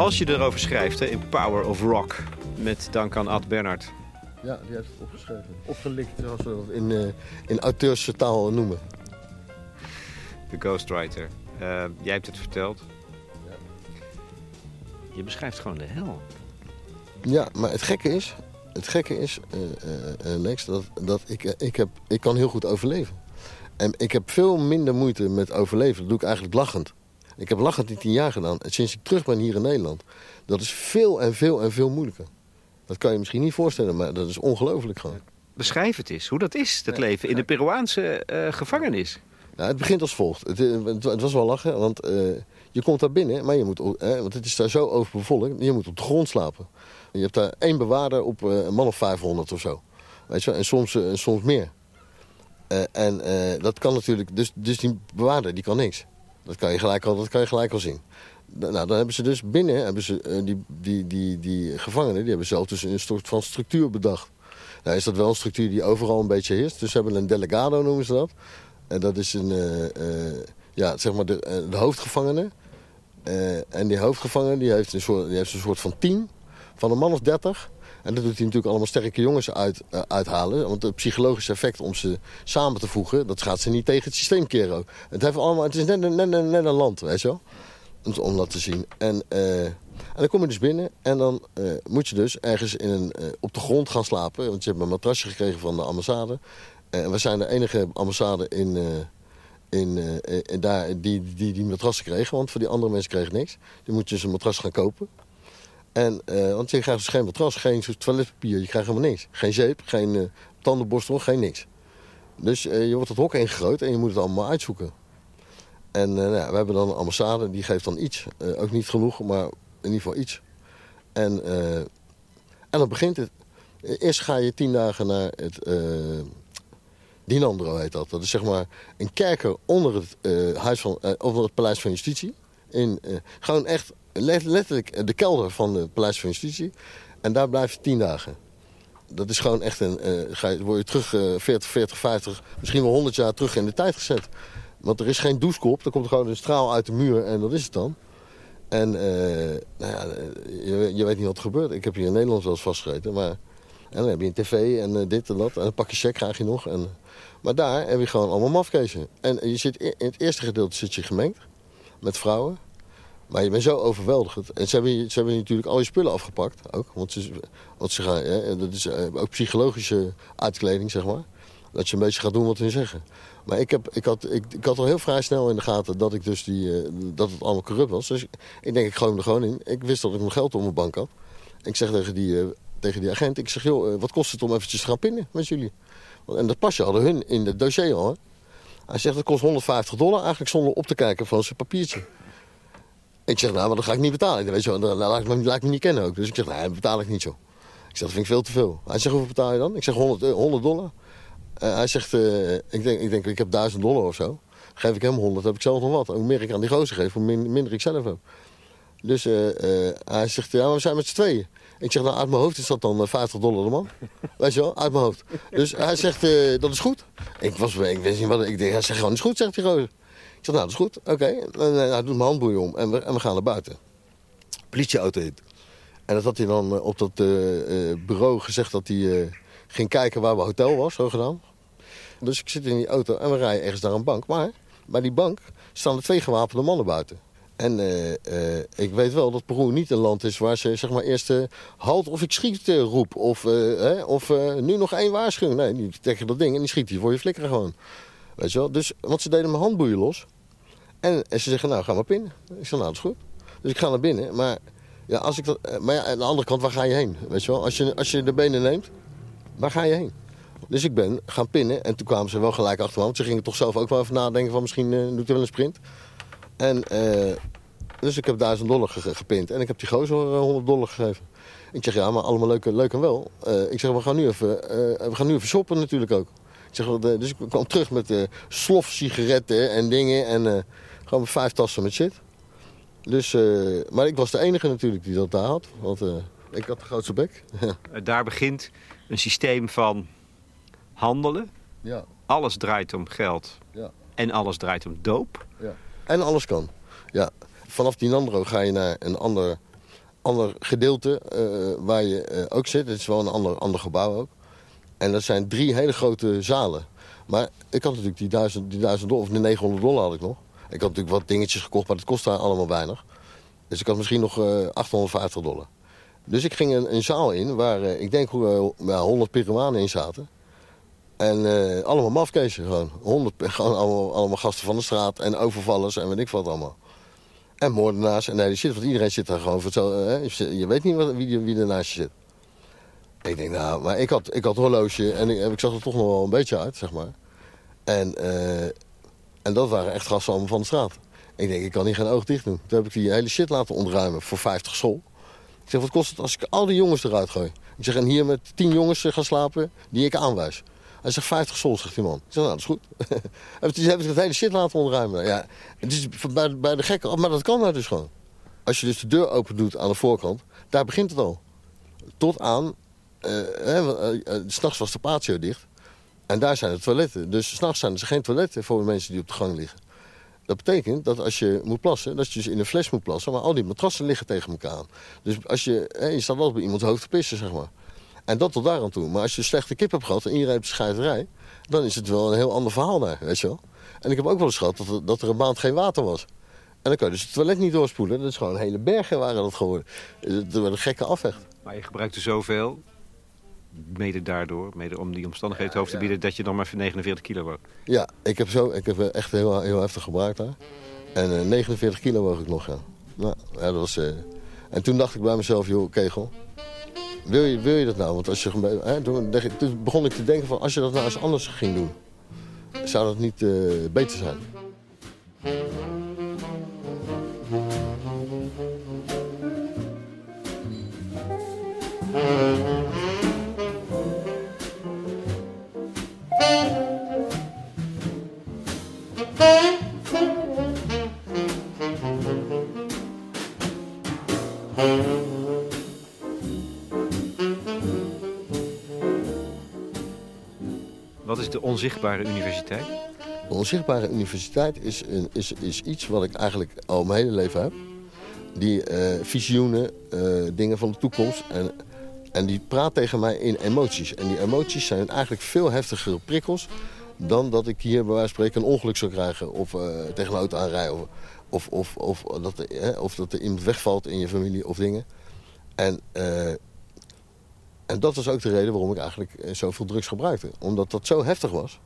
Zoals je erover schrijft hè, in Power of Rock. Met dank aan Ad Bernhard. Ja, die heeft het opgeschreven. Opgelikt, zoals we dat in, eh in auteurstaal noemen. De ghostwriter. Eh, jij hebt het verteld. Ja. Je beschrijft gewoon de hel. Ja, maar het gekke is... het gekke is, uh, Lex, dat, dat ik, ik, heb, ik kan heel goed overleven. En ik heb veel minder moeite met overleven. Dat doe ik eigenlijk lachend. Ik heb lachend in tien jaar gedaan. En sinds ik terug ben hier in Nederland. Dat is veel en veel en veel moeilijker. Dat kan je misschien niet voorstellen, maar dat is ongelooflijk gewoon. Beschrijf het eens, hoe dat is, dat leven in de Peruaanse gevangenis. Nou, het begint als volgt. Het, het was wel lachen, want je komt daar binnen, maar je moet, want het is daar zo overbevolkt. Je moet op de grond slapen. Je hebt daar één bewaarder op eh, een man of 500 of zo. Weet je, en soms, uh, soms meer. Uh, en dat kan natuurlijk, dus, dus die bewaarder die kan niks. Dat kan je gelijk al, dat kan je gelijk al zien. Nou, dan hebben ze dus binnen, hebben ze, die, die, die, die gevangenen, die hebben zelf dus een soort van structuur bedacht. Nou is dat wel een structuur die overal een beetje heerst. Dus ze hebben een delegado, noemen ze dat. En dat is een, ja, zeg maar de, de hoofdgevangene. en die hoofdgevangene die heeft, een soort, die heeft een soort van team van een man of 30. En dat doet hij natuurlijk allemaal sterke jongens uit, uh, uithalen. Want het psychologische effect om ze samen te voegen... dat gaat ze niet tegen het systeem keren. Het, allemaal, het is net, net, een land, weet je wel. Om dat te zien. En, uh, en dan kom je dus binnen en dan uh, moet je dus ergens in een, op de grond gaan slapen. Want je hebt een matrasje gekregen van de ambassade. En we zijn de enige ambassade in, in, daar die, die die matrassen kregen. Want voor die andere mensen kregen niks. Die moet je dus een matras gaan kopen. En, uh, want je krijgt dus geen matras, geen toiletpapier, je krijgt helemaal niks. Geen zeep, geen uh, tandenborstel, geen niks. Dus uh, je wordt het hok ingegooid en je moet het allemaal uitzoeken. En nou, we hebben dan een ambassade, die geeft dan iets. ook niet genoeg, maar in ieder geval iets. En, en dan begint het. Eerst ga je tien dagen naar het... Dinandro heet dat. Dat is zeg maar een kerker onder het, huis van, onder het Paleis van Justitie. In, gewoon echt letterlijk de kelder van het Paleis van Justitie. En daar blijf je tien dagen. Dat is gewoon echt een... Uh, ga je, word je terug uh, 40, 40, 50, misschien wel 100 jaar terug in de tijd gezet. Want er is geen douchekop. Er komt gewoon een straal uit de muur en dat is het dan. En uh, nou ja, je, je, weet niet wat er gebeurt. Ik heb hier in Nederland wel eens vastgegeten. Maar en dan heb je een tv en dit en dat. En een pakje check krijg je nog. En, maar daar heb je gewoon allemaal mafkezen. En je zit in het eerste gedeelte zit je gemengd. Met vrouwen. Maar je bent zo overweldigd. En ze hebben, ze hebben natuurlijk al je spullen afgepakt. Ook, want ze, ze gaan, dat is eh, ook psychologische uitkleding, zeg maar. Dat je een beetje gaat doen wat hun zeggen. Maar ik, heb, ik, had, ik, had al heel vrij snel in de gaten dat, ik dus die, uh, dat het allemaal corrupt was. Dus ik, denk, ik gooi hem er gewoon in. Ik wist dat ik mijn geld op mijn bank had. Ik zeg tegen die, uh, tegen die agent, ik zeg, joh, wat kost het om eventjes te gaan pinnen met jullie? En dat pasje hadden hun in het dossier al. Hij zegt, het kost 150 dollar, eigenlijk zonder op te kijken van zijn papiertje. Ik zeg, nou, maar dat ga ik niet betalen. Weet je, dat laat ik, me, niet kennen ook. Dus ik zeg, nee, dat betaal ik niet zo. Ik zeg, dat vind ik veel te veel. Hij zegt, hoeveel betaal je dan? Ik zeg, 100, 100 dollar. Uh, hij zegt, uh, ik, denk, ik denk, ik heb 1000 dollar of zo. Geef ik hem 100, heb ik zelf nog wat. Hoe meer ik aan die gozer geef, hoe minder ik zelf heb. Dus hij zegt, ja, maar we zijn met z'n tweeën. Ik zeg, nou, uit mijn hoofd is dat dan 50 dollar de man. Weet je wel, uit mijn hoofd. Dus hij zegt, dat is goed. Ik, was, ik wist niet wat, ik denk, hij zegt gewoon, is goed, zegt die gozer. Ik zeg, nou, dat is goed. Oké. Okay. En hij doet mijn handboeien om en we, en we gaan naar buiten. Politieauto in. En dat had hij dan eh, op dat uh, bureau gezegd dat hij ging kijken waar mijn hotel was, zo gedaan. Dus ik zit in die auto en we rijden ergens naar een bank. Maar bij die bank staan er twee gewapende mannen buiten. En ik weet wel dat Peru niet een land is waar ze zeg maar eerst uh, halt of ik schiet roep. Of, of nu nog één waarschuwing. Nee, die tegen dat ding en die schiet die voor je flikkeren gewoon. Weet je wel? Dus, want ze deden mijn handboeien los. En, ze zeggen, nou, ga maar pinnen. Ik zeg, nou, dat is goed. Dus ik ga naar binnen. Maar, ja, als ik dat, eh, maar ja, aan de andere kant, waar ga je heen? Weet je wel? Als je, als je de benen neemt, waar ga je heen? Dus ik ben gaan pinnen. En toen kwamen ze wel gelijk achter me. Want ze gingen toch zelf ook wel even nadenken van misschien uh, doet hij wel een sprint. En, uh, dus ik heb 1000 dollar gepind. En ik heb die gozer 100 dollar gegeven. Ik zeg, ja, maar allemaal leuk, leuk en wel. Ik zeg, we gaan, nu even, we gaan nu even shoppen natuurlijk ook. Zeg, dus ik kwam terug met uh, slof sigaretten en dingen. En uh, gewoon vijf tassen met shit. Dus, uh, maar ik was de enige natuurlijk die dat daar had. Want ik had de grootste bek. daar begint een systeem van handelen. Ja. Alles draait om geld. Ja. En alles draait om doop. Ja. En alles kan. Ja. Vanaf Dinandro ga je naar een ander, ander gedeelte waar je ook zit. Het is wel een ander, ander gebouw ook. En dat zijn drie hele grote zalen. Maar ik had natuurlijk die 1000, die 1000 dollar, of de 900 dollar had ik nog. Ik had natuurlijk wat dingetjes gekocht, maar dat kostte allemaal weinig. Dus ik had misschien nog uh, eh, 850 dollar. Dus ik ging een, een zaal in waar eh, ik denk uh, ja, 100 Peruanen in zaten. En uh, allemaal mafkezen gewoon. 100, gewoon allemaal, allemaal, gasten van de straat en overvallers en weet ik wat allemaal. En moordenaars en nee, die shit, want iedereen zit daar gewoon voor. Je weet niet wat, wie, wie er zit. Ik denk, nou, maar ik had, ik had een horloge en ik, ik zag er toch nog wel een beetje uit, zeg maar. En, uh, en dat waren echt gasten van de straat. Ik denk, ik kan hier geen oog dicht doen. Toen heb ik die hele shit laten ontruimen voor 50 sol. Ik zeg, wat kost het als ik al die jongens eruit gooi? Ik zeg, en hier met 10 jongens gaan slapen die ik aanwijs. Hij zegt 50 sol, zegt die man. Ik zeg, nou, dat is goed. Toen heb ik het hele shit laten ontruimen. Ja, het is bij, bij de gekken, maar dat kan nou dus gewoon. Als je dus de deur open doet aan de voorkant, daar begint het al. Tot aan, s'nachts was de patio dicht. En daar zijn de toiletten. Dus s'nachts zijn er geen toiletten voor de mensen die op de gang liggen. Dat betekent dat als je moet plassen, dat je dus in een fles moet plassen. Maar al die matrassen liggen tegen elkaar aan. Dus als je, je staat wel bij iemands hoofd te pissen, zeg maar. En dat tot daar aan toe. Maar als je slechte kip hebt gehad en iedereen heeft scheiterij... dan is het wel een heel ander verhaal daar, weet je wel. En ik heb ook wel eens gehad dat er, dat er een maand geen water was. En dan kan je dus het toilet niet doorspoelen. Dat is gewoon hele bergen waren dat geworden. Het werd een gekke afvecht. Maar je gebruikte zoveel, mede daardoor, mede om die omstandigheden ja, hoofd te bieden... dat je nog maar 49 kilo woog. Ja, ik heb, zo, ik heb echt heel, heel heftig gebruikt daar. En uh, 49 kilo woog ik nog, ja. Nou, ja dat was, uh... En toen dacht ik bij mezelf, joh, kegel... Wil je, wil je dat nou? Want als je, hè, toen, toen begon ik te denken van, als je dat nou eens anders ging doen... zou dat niet uh, beter zijn? Wat de onzichtbare universiteit? De onzichtbare universiteit is, is, is iets wat ik eigenlijk al mijn hele leven heb. Die uh, visioenen, uh, dingen van de toekomst. En, en die praat tegen mij in emoties. En die emoties zijn eigenlijk veel heftigere prikkels... dan dat ik hier bij wijze van spreken een ongeluk zou krijgen... of uh, tegen een auto aanrijden. Of, of, of, of, dat, er, of dat er iemand wegvalt in je familie of dingen. En... En dat was ook de reden waarom ik eigenlijk zoveel drugs gebruikte. Omdat dat zo heftig was.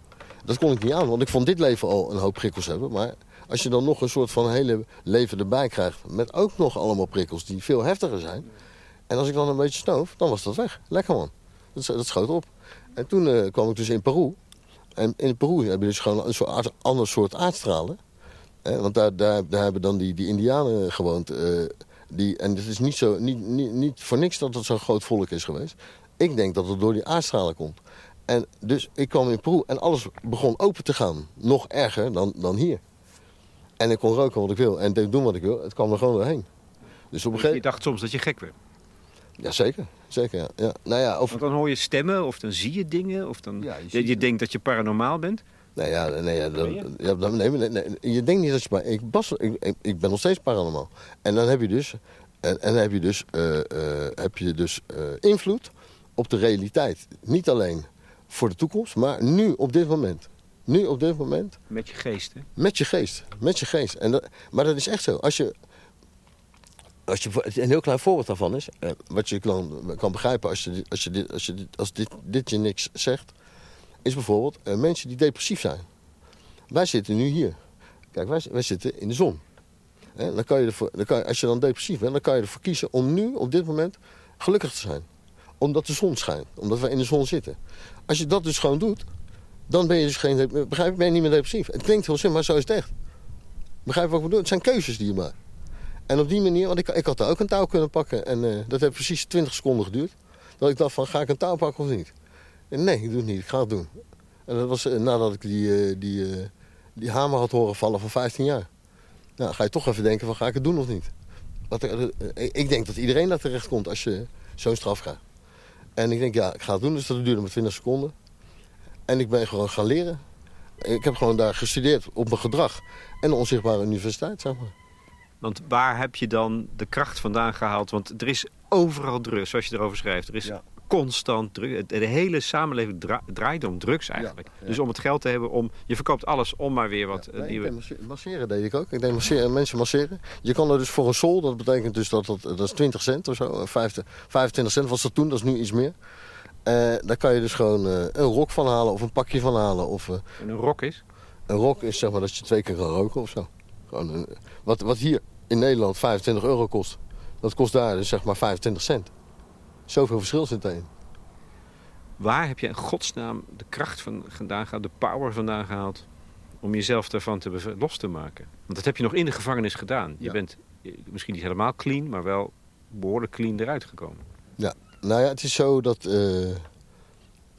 Dat kon ik niet aan, want ik vond dit leven al een hoop prikkels hebben. Maar als je dan nog een soort van hele leven erbij krijgt... met ook nog allemaal prikkels die veel heftiger zijn... en als ik dan een beetje snoof, dan was dat weg. Lekker man. Dat, dat schoot op. En toen uh, kwam ik dus in Peru. En in Peru heb je dus gewoon een soort ander soort aardstralen. Eh, want daar, daar, daar hebben dan die, die indianen gewoond... die, en het is niet, zo, niet, niet, niet voor niks dat het zo'n groot volk is geweest. Ik denk dat het door die aardstralen komt. En dus ik kwam in Peru en alles begon open te gaan. Nog erger dan, dan hier. En ik kon roken wat ik wil en doen wat ik wil. Het kwam er gewoon doorheen. Dus op een gegeven... Je dacht soms dat je gek werd? Ja, zeker. zeker ja. Ja. Nou ja, of... Want dan hoor je stemmen of dan zie je dingen. Of dan... Ja, je, je, je denkt dat je paranormaal bent. Nee, ja, nee, ja, dan, ja, dan, nee, nee, nee, je denkt niet dat je... Maar ik, ik, ik, ben nog steeds paranormaal. En dan heb je dus, en, en dan heb je dus, uh, uh, heb je dus uh, invloed op de realiteit. Niet alleen voor de toekomst, maar nu op dit moment. Nu op dit moment. Met je geest, hè? Met je geest. Met je geest. En dat, maar dat is echt zo. Als je, als je, een heel klein voorbeeld daarvan is, eh, wat je kan, kan begrijpen als, je, als, je als, je dit, als dit, dit je niks zegt, is bijvoorbeeld eh, mensen die depressief zijn. Wij zitten nu hier. Kijk, wij, wij zitten in de zon. Eh, dan kan je dan kan je, als je dan depressief bent, dan kan je ervoor kiezen om nu, op dit moment, gelukkig te zijn. Omdat de zon schijnt. Omdat we in de zon zitten. Als je dat dus gewoon doet, dan ben je dus geen, begrijp, ben je niet meer depressief. Het klinkt heel simpel, maar zo is het echt. Begrijp wat ik bedoel? Het zijn keuzes die je maakt. En op die manier, want ik, ik had daar ook een touw kunnen pakken. En uh, dat heeft precies 20 seconden geduurd. Dat ik dacht van, ga ik een touw pakken of niet? En nee, ik doe het niet. Ik ga het doen. En dat was uh, nadat ik die, uh, die, die hamer had horen vallen van 15 jaar. Nou, ga je toch even denken van, ga ik het doen of niet? Wat, ik denk dat iedereen daar terecht komt als je zo'n straf krijgt. En ik denk, ja, ik ga het doen. Dus dat duurde maar 20 seconden. En ik ben gewoon gaan leren. Ik heb gewoon daar gestudeerd op mijn gedrag. En de onzichtbare universiteit, zeg maar. Want waar heb je dan de kracht vandaan gehaald? Want er is overal drugs, zoals je erover schrijft. Er is constant druk. De hele samenleving dra draait om drugs eigenlijk. Dus om het geld te hebben om... Je verkoopt alles om maar weer wat Ja, nee, nieuwe... masseren deed ik ook. Ik deed masseren, mensen masseren. Je kan er dus voor een sol, dat betekent dus dat dat, dat is 20 cent of zo. 50, 25 cent was dat toen, dat is nu iets meer. Eh, daar kan je dus gewoon eh, een rok van halen of een pakje van halen. Of eh, En een rok is? een rok is zeg maar dat je twee keer kan roken of zo. Gewoon een- wat, wat hier in Nederland 25 euro kost, dat kost daar dus zeg maar 25 cent. Zoveel verschil zit erin. Waar heb je in godsnaam de kracht van vandaan gehaald, de power vandaan gehaald... om jezelf daarvan te los te maken? Want dat heb je nog in de gevangenis gedaan. Je Ja. bent misschien niet helemaal clean, maar wel behoorlijk clean eruit gekomen. Ja, nou ja, het is zo dat... eh,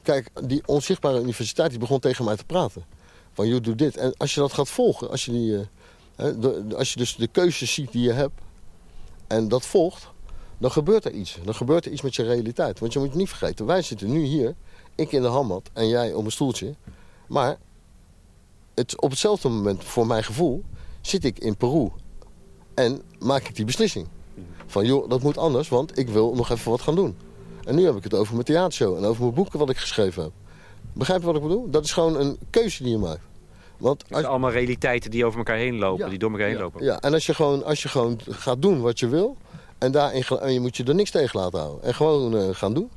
kijk, die onzichtbare universiteit die begon tegen mij te praten. Van, joh, doe dit. En als je dat gaat volgen, als je, die, eh, hè, de- als je dus de keuzes ziet die je hebt... en dat volgt, dan gebeurt er iets. Dan gebeurt er iets met je realiteit. Want je moet niet vergeten, wij zitten nu hier, ik in de hammat en jij op een stoeltje. Maar het, op hetzelfde moment, voor mijn gevoel, zit ik in Peru. En maak ik die beslissing. Van joh, dat moet anders, want ik wil nog even wat gaan doen. En nu heb ik het over mijn theatershow en over mijn boeken wat ik geschreven heb. Begrijp je wat ik bedoel? Dat is gewoon een keuze die je maakt. Want Het zijn allemaal realiteiten die over elkaar heen lopen, Ja, die door elkaar heen ja, lopen. Ja, en als je, gewoon, als je gewoon gaat doen wat je wil... en, daarin, en je moet je er niks tegen laten houden. En gewoon eh, gaan doen.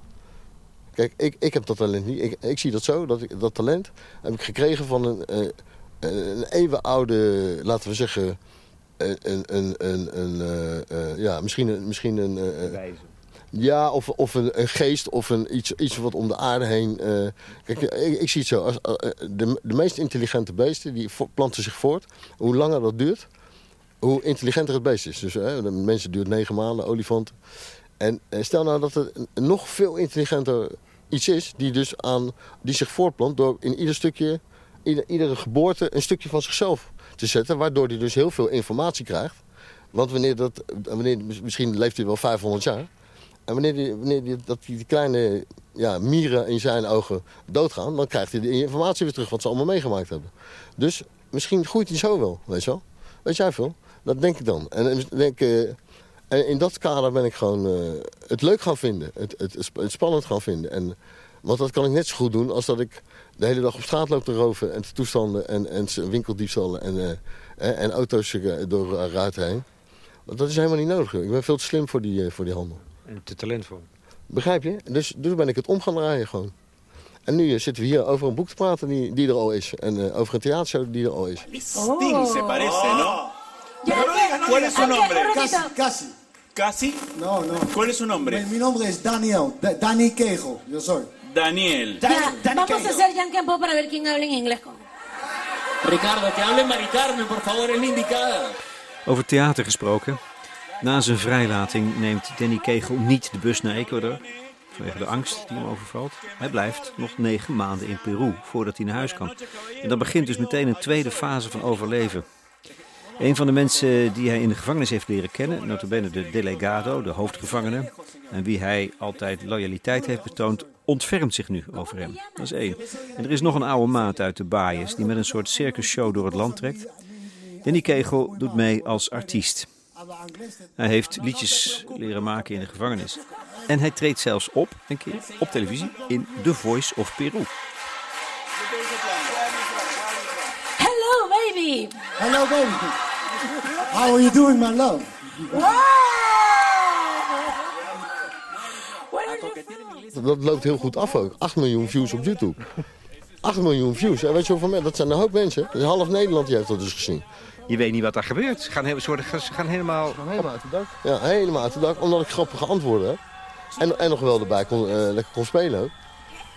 Kijk, ik, ik heb dat talent niet. Ik, ik zie dat zo, dat, ik, dat talent heb ik gekregen van een, eh, een eeuwenoude, laten we zeggen... Een, een, een, een, eh, ja, misschien een, misschien een, Wijzen. ja, of, of een, een geest of een, iets, iets wat om de aarde heen. kijk, ik, ik zie het zo. Als, de, de meest intelligente beesten die planten zich voort. Hoe langer dat duurt, hoe intelligenter het beest is. Dus hè, de mensen duurt negen maanden, olifanten. En eh, stel nou dat een nog veel intelligenter iets is die, dus aan, die zich voortplant door in ieder stukje, ieder, iedere geboorte een stukje van zichzelf te zetten. Waardoor hij dus heel veel informatie krijgt. Want wanneer dat, wanneer, misschien leeft hij wel 500 jaar. En wanneer, die, wanneer die, dat die, die kleine ja, mieren in zijn ogen doodgaan... dan krijgt hij die informatie weer terug wat ze allemaal meegemaakt hebben. Dus misschien groeit hij zo wel, weet je wel. Weet jij veel? Dat denk ik dan. En, en denk, eh, en in dat kader ben ik gewoon eh, het leuk gaan vinden. Het, het, het spannend gaan vinden. En, want dat kan ik net zo goed doen als dat ik de hele dag op straat loop te roven... en te toestanden en, en winkeldiefstallen en, eh, eh, en auto's door ruiten heen. Want dat is helemaal niet nodig. Ik ben veel te slim voor die, voor die handel. En te talentvol. Begrijp je? Dus, dus ben ik het om gaan draaien gewoon. En nu zitten we hier over een boek te praten die, die er al is. En eh, over een theatershow die er al is. Parece, ¿no? Ya, ¿Cuál es su ok, nombre? un Casi, ratito. casi. ¿Casi? No, no. ¿Cuál es su nombre? Mi, mi nombre es Daniel, Da- Dani Quejo, yo soy. Daniel. Ya, Dani vamos a hacer Yankee Po para ver quién habla en inglés con. Ricardo, que hable Mari Carmen, por favor, es la indicada. Over theater gesproken. Na zijn vrijlating neemt Danny Kegel niet de bus naar Ecuador. Vanwege de angst die hem overvalt. Hij blijft nog negen maanden in Peru voordat hij naar huis kan. En dan begint dus meteen een tweede fase van overleven. Een van de mensen die hij in de gevangenis heeft leren kennen, notabene de delegado, de hoofdgevangene, en wie hij altijd loyaliteit heeft betoond, ontfermt zich nu over hem. Dat is één. En er is nog een oude maat uit de Baaiers die met een soort circusshow door het land trekt. Danny Kegel doet mee als artiest. Hij heeft liedjes leren maken in de gevangenis. En hij treedt zelfs op, een keer, op televisie in The Voice of Peru. Hello, baby. Hello, baby. How are you doing, my love? Dat loopt heel goed af ook. 8 miljoen views op YouTube. 8 miljoen views. En weet je hoeveel mensen? Dat zijn een hoop mensen. Dus half Nederland die heeft dat dus gezien. Je weet niet wat daar gebeurt. Ze gaan, ze ze gaan helemaal... Helemaal uit de dak. Ja, helemaal uit de dak. Omdat ik grappige antwoorden heb. En, en nog wel erbij kon, eh, lekker kon spelen ook.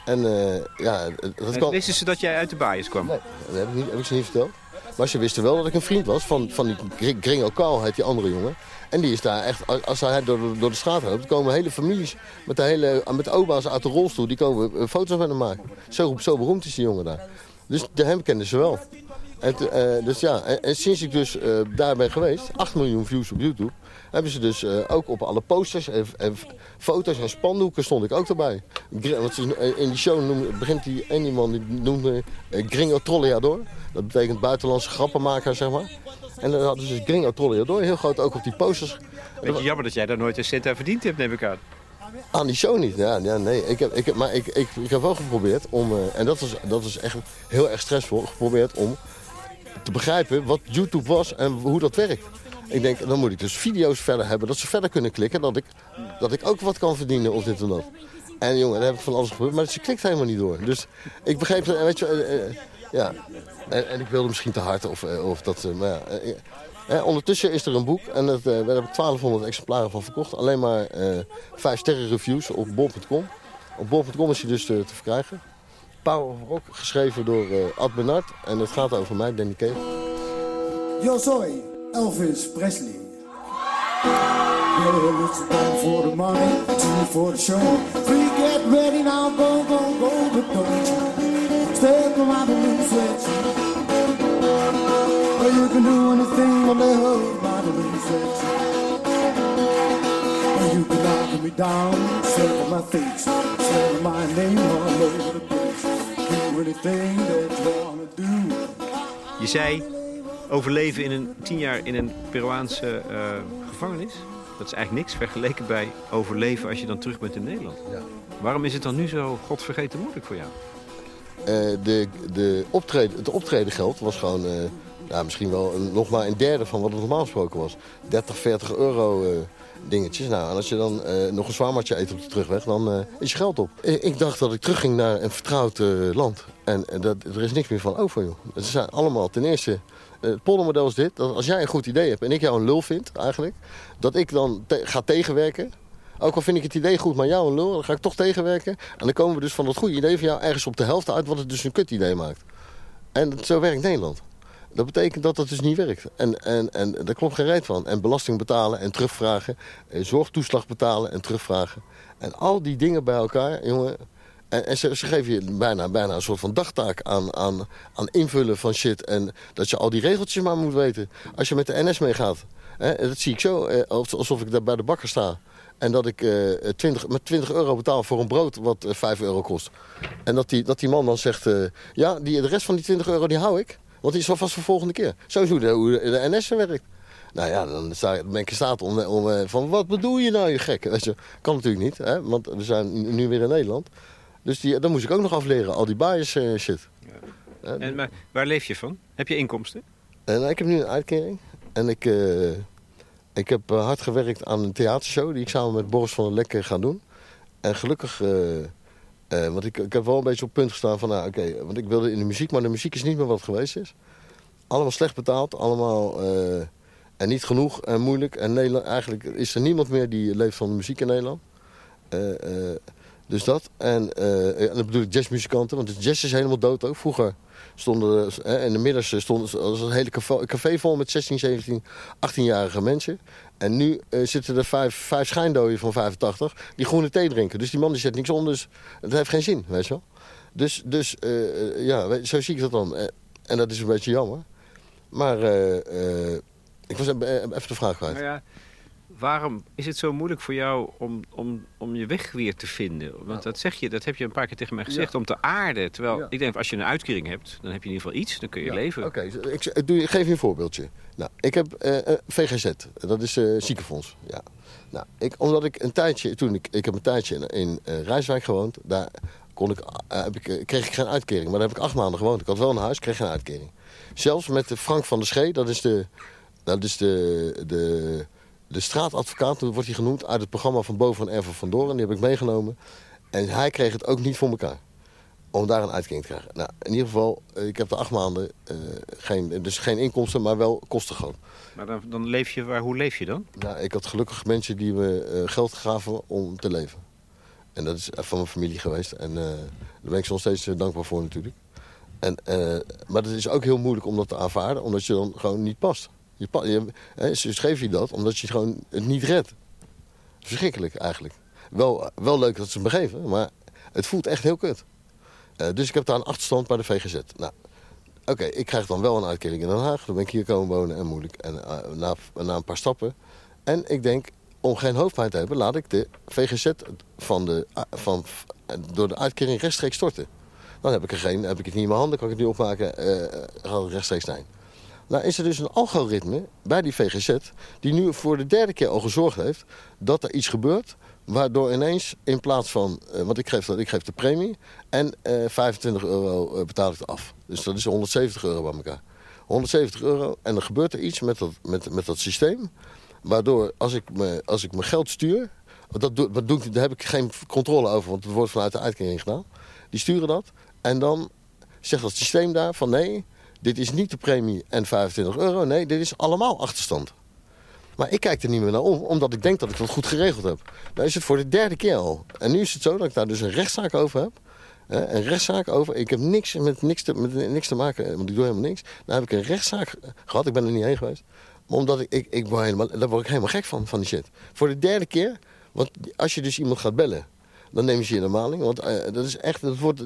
En eh, ja, dat kan... Wisten ze dat jij uit de Baaiers kwam? Nee, dat heb ik, niet, heb ik ze niet verteld. Maar ze wisten wel dat ik een vriend was van, van die Gr- Gringo Carl, heet die andere jongen. En die is daar echt, als- hij door, door de straat loopt, komen hele families met, de hele, met oma's uit de rolstoel, die komen eh, foto's met hem maken. Zo, zo beroemd is die jongen daar. Dus de hem kenden ze wel. En, eh, dus ja, en, sinds ik dus eh, daar ben geweest, 8 miljoen views op YouTube, hebben ze dus eh, ook op alle posters en, en foto's en spandoeken stond ik ook erbij. Want ze- eh, in die show begint die ene man die noemde eh, Gringo Trolleador. Dat betekent buitenlandse grappenmaker, zeg maar. En dan hadden ze dus Gringo Trolleador heel groot ook op die posters. Beetje jammer dat jij daar nooit een cent aan verdiend hebt, neem ik aan. Aan die show niet. Ja, ja nee. Ik heb, ik heb, maar ik, ik, ik heb wel geprobeerd om, en dat was, dat was echt heel erg stressvol, geprobeerd om te begrijpen wat YouTube was en hoe dat werkt. Ik denk, dan moet ik dus video's verder hebben, dat ze verder kunnen klikken, dat ik, dat ik ook wat kan verdienen of dit en dat. En jongen, daar heb ik van alles geprobeerd, maar ze klikt helemaal niet door. Dus ik begreep, weet je, eh, eh, ja. En, en ik wilde misschien te hard of, eh, of dat, maar ja. ondertussen is er een boek en dat, eh, daar heb ik 1200 exemplaren van verkocht. Alleen maar eh 5 sterren reviews op bol.com. Op bol.com is hij dus te, verkrijgen. Power of Rock, geschreven door Ad Bernard. En het gaat over mij, Danny Cave. Yo soy Elvis Presley. Well, it's time for the money, two for the show. Three, get ready now, go, go, go, but don't you step my balloon switch. Well, you can do anything on the hood, my balloon switch. Well, you can knock me down, set on my face, say my name all over the place. Do anything that you wanna do. Je zei overleven in een tien jaar in een Peruaanse eh, gevangenis. Dat is eigenlijk niks vergeleken bij overleven als je dan terug bent in Nederland. Waarom is het dan nu zo godvergeten moeilijk voor jou? Eh, de, de optreden, het optredengeld was gewoon eh, ja, misschien wel een, nog maar een derde van wat het normaal gesproken was. 30, 40 euro dingetjes. Nou, en als je dan nog een zwaarmatje eet op de terugweg, dan is je geld op. Ik, ik dacht dat ik terugging naar een vertrouwd land. En dat, er is niks meer van over, joh. Het zijn allemaal ten eerste... eh, Het poldermodel is dit, dat als jij een goed idee hebt en ik jou een lul vind eigenlijk, dat ik dan te- ga tegenwerken. Ook al vind ik het idee goed, maar jou een lul, dan ga ik toch tegenwerken. En dan komen we dus van dat goede idee van jou ergens op de helft uit, wat het dus een kut idee maakt. En zo werkt Nederland. Dat betekent dat dat dus niet werkt. En, en, en daar klopt geen reet van. En belasting betalen en terugvragen. En zorgtoeslag betalen en terugvragen. En al die dingen bij elkaar, jongen. En, ze, ze geven je bijna, een soort van dagtaak aan, aan, aan invullen van shit. En dat je al die regeltjes maar moet weten. Als je met de NS meegaat. Dat zie ik zo, eh, alsof ik daar bij de bakker sta. En dat ik eh 20, met 20 euro betaal voor een brood wat eh, 5 euro kost. En dat die, dat die man dan zegt... eh, ja, die, de rest van die 20 euro die hou ik. Want die is alvast voor volgende keer. Zo hoe de, de, de NS werkt. Nou ja, dan dan ben ik in staat om, eh, van... Wat bedoel je nou, je gek? Weet je, kan natuurlijk niet, hè? want we zijn nu weer in Nederland. Dus die, dan moest ik ook nog afleren, al die bias eh, shit. En, maar waar leef je van? Heb je inkomsten? En ik heb nu een uitkering. En ik, eh, ik heb eh, hard gewerkt aan een theatershow die ik samen met Boris van der Lekke ga doen. En gelukkig, eh, eh, want ik, ik heb wel een beetje op het punt gestaan van, nou oké, want ik wilde in de muziek, maar de muziek is niet meer wat het geweest is. Allemaal slecht betaald, allemaal eh, en niet genoeg en moeilijk. En Nederland, eigenlijk is er niemand meer die leeft van de muziek in Nederland. Dus dat. En, eh, en dan bedoel ik jazzmuzikanten, want de jazz is helemaal dood ook. Vroeger stonden er, in de middags was een hele café, café vol met 16, 17, 18-jarige mensen. En nu eh, zitten er vijf, vijf van 85 die groene thee drinken. Dus die man die zet niks om, dus het heeft geen zin, weet je wel. Dus, dus eh, ja, zo zie ik dat dan. En dat is een beetje jammer. Maar ik was even even de vraag kwijt. Nou ja, waarom is het zo moeilijk voor jou om, om, om je weg weer te vinden? Want dat zeg je, dat heb je een paar keer tegen mij gezegd, om te aarden. Terwijl Ja. ik denk, als je een uitkering hebt, dan heb je in ieder geval iets, dan kun je Ja, leven. Oké, ik, ik geef je een voorbeeldje. Nou, ik heb eh, eh, VGZ, dat is eh ziekenfonds. Ja. Nou, ik, omdat ik een tijdje, toen ik, ik heb een tijdje in, in eh, Rijswijk gewoond, daar kon ik, eh, heb ik, eh, kreeg ik geen uitkering. Maar daar heb ik acht maanden gewoond. Ik had wel een huis, kreeg geen uitkering. Zelfs met Frank van der Schee, dat is de, dat is de, de, de straatadvocaat, wordt hij genoemd, uit het programma van Boven en Erven van Doren. Die heb ik meegenomen. En hij kreeg het ook niet voor elkaar om daar een uitkering te krijgen. Nou, in ieder geval, eh, ik heb de acht maanden eh, geen, dus geen inkomsten, maar wel kosten gehad. Maar dan, dan leef je, waar, hoe leef je dan? Nou, ik had gelukkig mensen die me eh, geld gaven om te leven. En dat is van mijn familie geweest. En daar ben ik ze nog steeds dankbaar voor natuurlijk. En, maar het is ook heel moeilijk om dat te aanvaarden, omdat je dan gewoon niet past. Ze geven je dat omdat je gewoon het niet redt. Verschrikkelijk eigenlijk. Wel, wel leuk dat ze het me geven, maar het voelt echt heel kut. Eh, dus ik heb daar een achterstand bij de VGZ. Nou, oké, ik krijg dan wel een uitkering in Den Haag. Dan ben ik hier komen wonen en moeilijk. En eh, na, na een paar stappen. En ik denk, om geen hoofdpijn te hebben, laat ik de VGZ van de, eh, van, door de uitkering rechtstreeks storten. Dan heb ik er geen, heb ik het niet in mijn handen, kan ik het niet opmaken, gaat het rechtstreeks zijn. Nou is er dus een algoritme bij die VGZ... die nu voor de derde keer al gezorgd heeft dat er iets gebeurt... Waardoor ineens in plaats van, eh, want ik geef, dat, ik geef de premie en eh, 25 euro eh, betaal ik af. Dus dat is 170 euro bij elkaar. 170 euro en er gebeurt er iets met dat, met, met dat systeem. Waardoor als ik, me, als ik mijn geld stuur, dat doe, dat doe ik, daar heb ik geen controle over, want het wordt vanuit de uitkering gedaan. Die sturen dat en dan zegt dat systeem daar van nee, dit is niet de premie en 25 euro. Nee, dit is allemaal achterstand. Maar ik kijk er niet meer naar om, omdat ik denk dat ik dat goed geregeld heb. Nou is het voor de derde keer al. En nu is het zo dat ik daar dus een rechtszaak over heb. Een rechtszaak over. Ik heb niks met niks, te, met niks te maken, want ik doe helemaal niks. Daar heb ik een rechtszaak gehad. Ik ben er niet heen geweest. Maar omdat ik, ik, ik word helemaal, daar word ik helemaal gek van, van die shit. Voor de derde keer. Want als je dus iemand gaat bellen, dan nemen ze je in de maling. Want eh, dat is echt, dat wordt,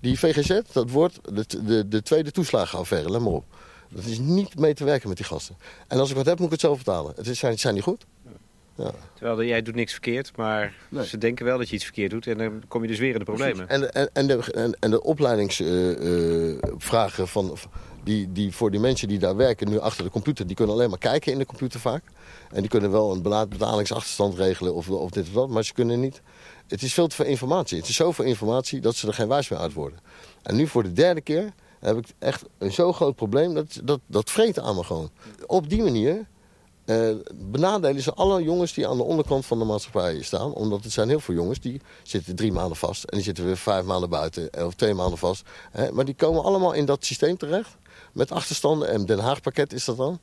die VGZ, dat wordt de, de, de tweede toeslagenaffaire. Let maar op. Dat is niet mee te werken met die gasten. En als ik wat heb, moet ik het zelf betalen. Het is, zijn, zijn die goed? Ja. Terwijl jij doet niks verkeerd, maar Nee. ze denken wel dat je iets verkeerd doet. En dan kom je dus weer in de problemen. En, de- en, en, de, en, en de opleidingsvragen van, die, die voor die mensen die daar werken nu achter de computer... die kunnen alleen maar kijken in de computer vaak. En die kunnen wel een betalingsachterstand regelen of, of dit of dat. Maar ze kunnen niet... Het is veel te veel informatie. Het is zoveel informatie dat ze er geen wijs meer uit worden. En nu voor de derde keer heb ik echt een zo groot probleem... dat, dat, dat vreet aan me gewoon. Op die manier eh, benadelen ze alle jongens die aan de onderkant van de maatschappij staan. Omdat het zijn heel veel jongens die zitten drie maanden vast. En die zitten weer vijf maanden buiten. eh, Of twee maanden vast. Hè. Maar die komen allemaal in dat systeem terecht. Met achterstanden. En Den Haag pakket is dat dan.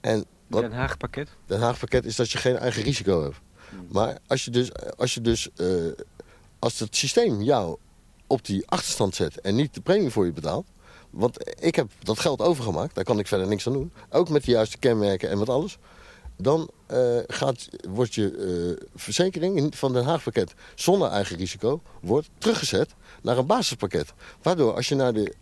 En wat, Den Haag pakket. Den Haag pakket is dat je geen eigen risico hebt. Maar als je dus, als, je dus eh, als het systeem jou op die achterstand zet en niet de premie voor je betaalt. Want ik heb dat geld overgemaakt, daar kan ik verder niks aan doen. Ook met de juiste kenmerken en met alles. Dan eh, gaat, wordt je eh, verzekering in- van Den Haag pakket zonder eigen risico wordt teruggezet naar een basispakket. Waardoor als je naar de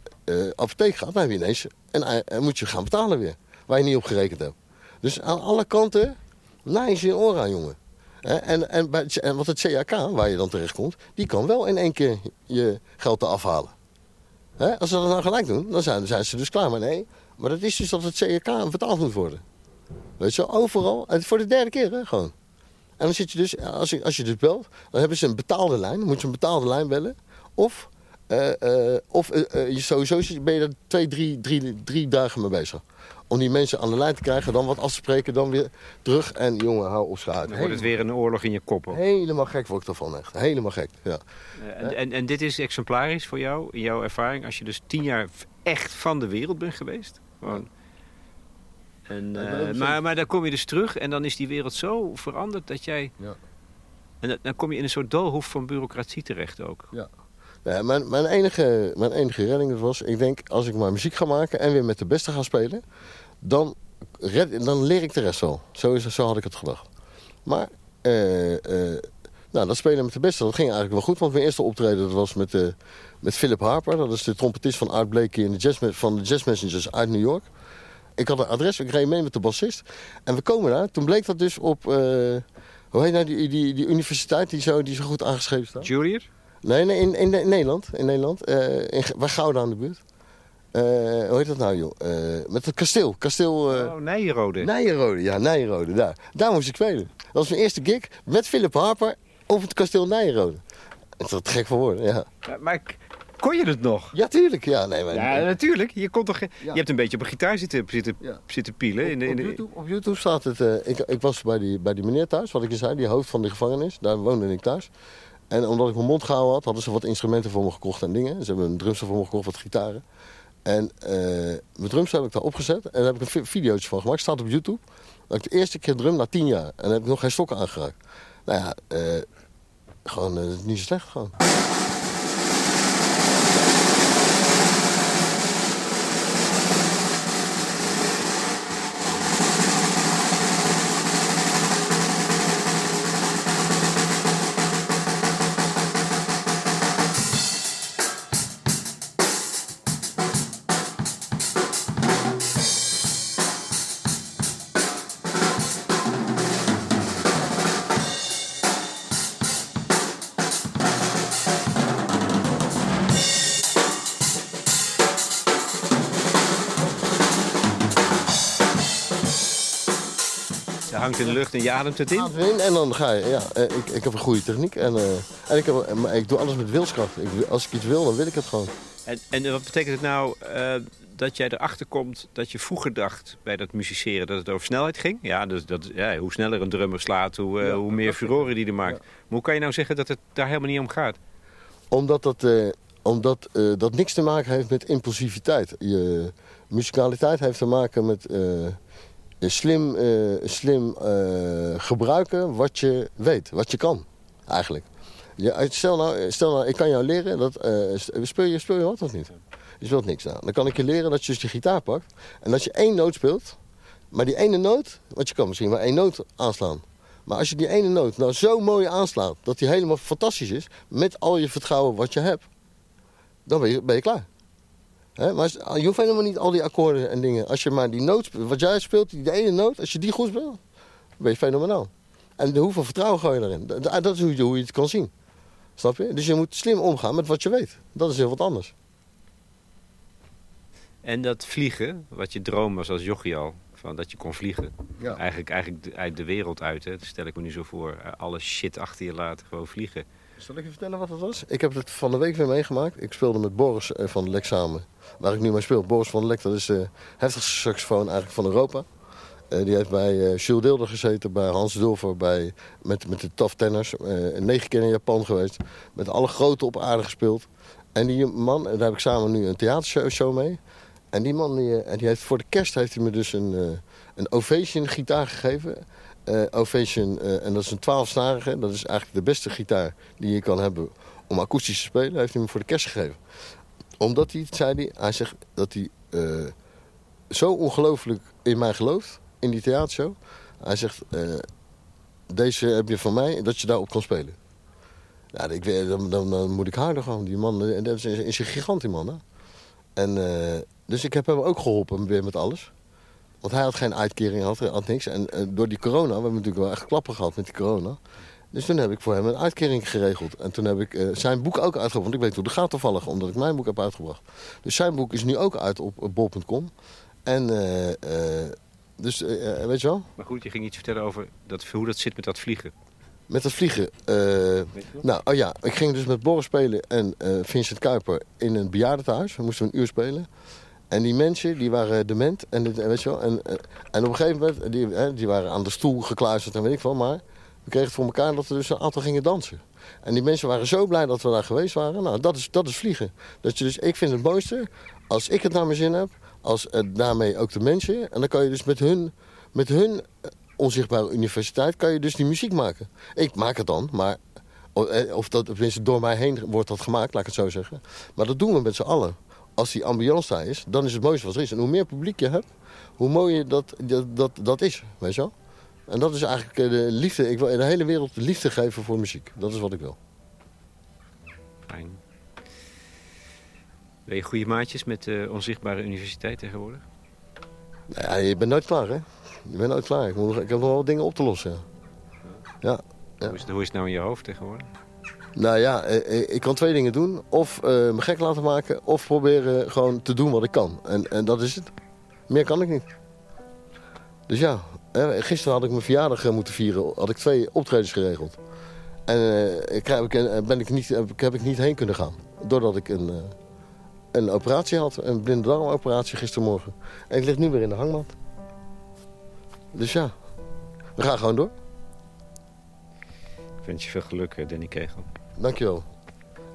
apotheek gaat, dan heb je ineens en, moet je gaan betalen weer. Waar je niet op gerekend hebt. Dus aan alle kanten ze je oor aan, jongen. En, en, en wat het CAK, waar je dan terecht komt, die kan wel in één keer je geld eraf halen. Als ze dat nou gelijk doen, dan zijn, ze dus klaar. Maar nee, maar dat is dus dat het CAK betaald moet worden. Weet je overal. En voor de derde keer, hè, gewoon. En dan zit je dus, als je, als je dus belt, dan hebben ze een betaalde lijn. Dan moet je een betaalde lijn bellen. Of, of eh, eh, je sowieso ben je er twee, drie, drie, drie dagen mee bezig. Om die mensen aan de lijn te krijgen, dan wat af te spreken, dan weer terug. En jongen, hou op schuit. Dan wordt het weer een oorlog in je kop. hoor. Helemaal gek word ik daarvan, echt. Helemaal gek, ja. Eh, En, en, en dit is exemplarisch voor jou, in jouw ervaring, als je dus tien jaar echt van de wereld bent geweest. Gewoon. En, eh, maar, maar dan kom je dus terug en dan is die wereld zo veranderd dat jij... Ja. En dan- dan kom je in een soort doolhof van bureaucratie terecht ook. Ja, mijn, mijn, enige, mijn enige redding was, ik denk, als ik maar muziek ga maken en weer met de beste ga spelen, dan, dan leer ik de rest wel. Zo, is, zo had ik het gedacht. Maar, eh, eh, nou, dat spelen met de beste, dat ging eigenlijk wel goed. Want mijn eerste optreden dat was met, eh, met Philip Harper. Dat is de trompetist van Art Blakey in de jazz, van de Jazz Messengers uit New York. Ik had een adres, ik reed mee met de bassist. En we komen daar. Toen bleek dat dus op, eh, hoe heet nou die, die, die universiteit die zo, die zo goed aangeschreven staat? Juliet? Nee, nee in, in, in Nederland. In Nederland. eh in, Ge- bij Gouda aan de buurt. Eh, hoe heet dat nou, joh? Eh, met het kasteel. Kasteel... eh oh, Nijenrode. Nijenrode, ja, Nijenrode. Daar. daar moest ik spelen. Dat was mijn eerste gig met Philip Harper op het kasteel Nijenrode. Het is wat gek voor woorden, ja. Maar, kon je het nog? Ja, tuurlijk. Ja, nee, maar, Ja, natuurlijk. Je, kon toch, Ja. je hebt een beetje op een gitaar zitten, zitten, Ja. zitten pielen. In de, in op, YouTube, op YouTube staat het. ik, ik was bij die, bij die meneer thuis, wat ik je zei, die hoofd van de gevangenis. Daar woonde ik thuis. En omdat ik mijn mond gehouden had, hadden ze wat instrumenten voor me gekocht en dingen. Ze hebben een drumstel voor me gekocht, wat gitaren. En eh, mijn drumstel heb ik daar opgezet. En daar heb ik een vi- videootje van gemaakt. Staat op YouTube. Dat ik de eerste keer drum na tien jaar. En heb ik nog geen stokken aangeraakt. Nou ja, eh, gewoon eh, niet zo slecht gewoon. Lucht en je ademt het in. En dan ga je. Ja, eh, ik, ik heb een goede techniek en, eh, en ik, heb, maar ik doe alles met wilskracht. Ik, als ik iets wil, dan wil ik het gewoon. En, en wat betekent het nou eh, dat jij erachter komt dat je vroeger dacht bij dat musiceren dat het over snelheid ging? Ja, dus dat, ja hoe sneller een drummer slaat, hoe, eh, Ja, hoe meer furoren die er maakt. Maar hoe kan je nou zeggen dat het daar helemaal niet om gaat? Omdat dat, eh, omdat, eh, dat niks te maken heeft met impulsiviteit. Je musicaliteit heeft te maken met eh, slim, eh, slim eh, gebruiken wat je weet, wat je kan, eigenlijk. Ja, stel, nou, stel nou, ik kan jou leren, dat, eh, speel, je, speel je wat of niet? Je speelt niks nou. Dan kan ik je leren dat je dus die gitaar pakt en dat je één noot speelt. Maar die ene noot, want je kan misschien maar één noot aanslaan. Maar als je die ene noot nou zo mooi aanslaat dat die helemaal fantastisch is, met al je vertrouwen wat je hebt, dan ben je, ben je klaar. Hè? Maar je hoeft helemaal niet al die akkoorden en dingen. Als je maar die noot, wat jij speelt, die ene noot, als je die goed speelt, dan ben je fenomenaal. En hoeveel vertrouwen gooi je erin? Dat, dat is hoe je, hoe je het kan zien. Snap je? Dus je moet slim omgaan met wat je weet. Dat is heel wat anders. En dat vliegen, wat je droom was als jochie al, van dat je kon vliegen. Ja. Eigenlijk, eigenlijk de- uit de wereld uit, hè. dat stel ik me nu zo voor. Eh, Alle shit achter je laten, gewoon vliegen. Zal ik je vertellen wat dat was? Ik heb het van de week weer meegemaakt. Ik speelde met Boris eh, van Lek samen. Waar ik nu mee speel. Boris van Lek, dat is de heftigste saxofoon eigenlijk van Europa. Eh, die heeft bij eh Jules Deelder gezeten, bij Hans Dulfer, bij, met, met de Tough Tenners. Negen keer in Japan geweest. Met alle grote op aarde gespeeld. En die man, daar heb ik samen nu een theatershow show mee. En die man, die, die heeft, voor de kerst heeft hij me dus een, een Ovation gitaar gegeven. Eh, Ovation, eh, en dat is een 12-snarige. Dat is eigenlijk de beste gitaar die je kan hebben om akoestisch te spelen. Heeft hij me voor de kerst gegeven. Omdat hij, zei hij, hij zegt dat hij eh, zo ongelooflijk in mij gelooft, in die theatershow. Hij zegt, deze heb je van mij, dat je daarop kan spelen. Ja, ik, dan, dan, dan moet ik harder gewoon. Die man, dat is, is een gigant die man. Hè? En, dus ik heb hem ook geholpen weer met alles. Want hij had geen uitkering, had, had niks. En eh, door die corona, we hebben natuurlijk wel echt klappen gehad met die corona. Dus toen heb ik voor hem een uitkering geregeld. En toen heb ik eh, zijn boek ook uitgebracht. Want ik weet hoe dat gaat toevallig, omdat ik mijn boek heb uitgebracht. Dus zijn boek is nu ook uit op, bol.com. En eh, dus, weet je wel, Maar goed, je ging iets vertellen over dat, hoe dat zit met dat vliegen. met het vliegen. wel? nou, oh ja, ik ging dus met Boris spelen en Vincent Kuiper in een bejaardentehuis. We moesten een uur spelen. En die mensen, die waren dement. En, weet je wel, en, en op een gegeven moment, die, hè, die waren aan de stoel gekluisterd en weet ik veel. Maar we kregen het voor elkaar dat we dus een aantal gingen dansen. En die mensen waren zo blij dat we daar geweest waren. Nou, dat is, dat is vliegen. Dat je dus, ik vind het mooiste, als ik het naar mijn zin heb, als daarmee ook de mensen. En dan kan je dus met hun, met hun eh, onzichtbare universiteit, kan je dus die muziek maken. Ik maak het dan, maar of, eh, of dat, tenminste door mij heen wordt dat gemaakt, laat ik het zo zeggen. Maar dat doen we met z'n allen. Als die ambiance daar is, dan is het mooiste wat er is. En hoe meer publiek je hebt, hoe mooier dat, dat, dat, dat is, weet je wel. En dat is eigenlijk eh, de liefde. Ik wil in de hele wereld de liefde geven voor muziek. Dat is wat ik wil. Fijn. Ben je goede maatjes met de onzichtbare universiteit tegenwoordig? Nou ja, je bent nooit klaar, hè? Je bent nooit klaar. Ik, moet, ik heb nog wel dingen op te lossen. Ja. ja. Ja. Hoe, is het, hoe is het nou in je hoofd tegenwoordig? Nou ja, eh, eh, ik kan twee dingen doen. Of eh, me gek laten maken, of proberen gewoon te doen wat ik kan. En, en dat is het. Meer kan ik niet. Dus ja, gisteren had ik mijn verjaardag moeten vieren. Had ik twee optredens geregeld. En eh, ik, ben ik niet, heb, ik- niet heen kunnen gaan. Doordat ik een, een operatie had. Een blinde darmoperatie gistermorgen. En ik lig nu weer in de hangmat. Dus ja, we gaan gewoon door. Ik wens je veel geluk, Danny Kegel. Dankjewel.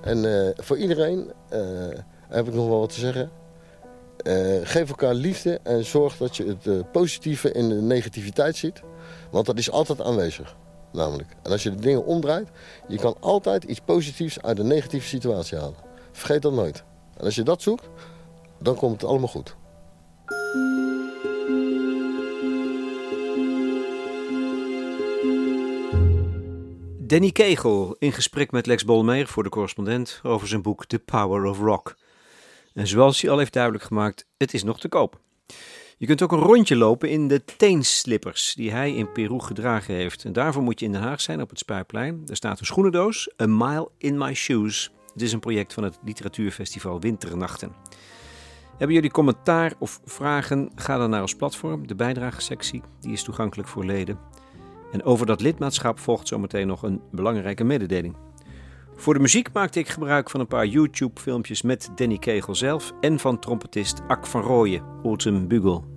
En eh, voor iedereen eh, heb ik nog wel wat te zeggen. Eh, geef elkaar liefde en zorg dat je het positieve in de negativiteit ziet. Want dat is altijd aanwezig. Namelijk. En als je de dingen omdraait, je kan altijd iets positiefs uit een negatieve situatie halen. Vergeet dat nooit. En als je dat zoekt, dan komt het allemaal goed. Danny Kegel in gesprek met Lex Bolmeer voor de correspondent over zijn boek The Power of Rock. En zoals hij al heeft duidelijk gemaakt, het is nog te koop. Je kunt ook een rondje lopen in de teenslippers die hij in Peru gedragen heeft. En daarvoor moet je in Den Haag zijn op het Spuiplein. Daar staat een schoenendoos, A Mile in My Shoes. Het is een project van het literatuurfestival Winternachten. Hebben jullie commentaar of vragen? Ga dan naar ons platform, de bijdragesectie. Die is toegankelijk voor leden. En over dat lidmaatschap volgt zometeen nog een belangrijke mededeling. Voor de muziek maakte ik gebruik van een paar YouTube-filmpjes met Danny Kegel zelf en van trompetist Ak van Rooyen, Autumn Bugle.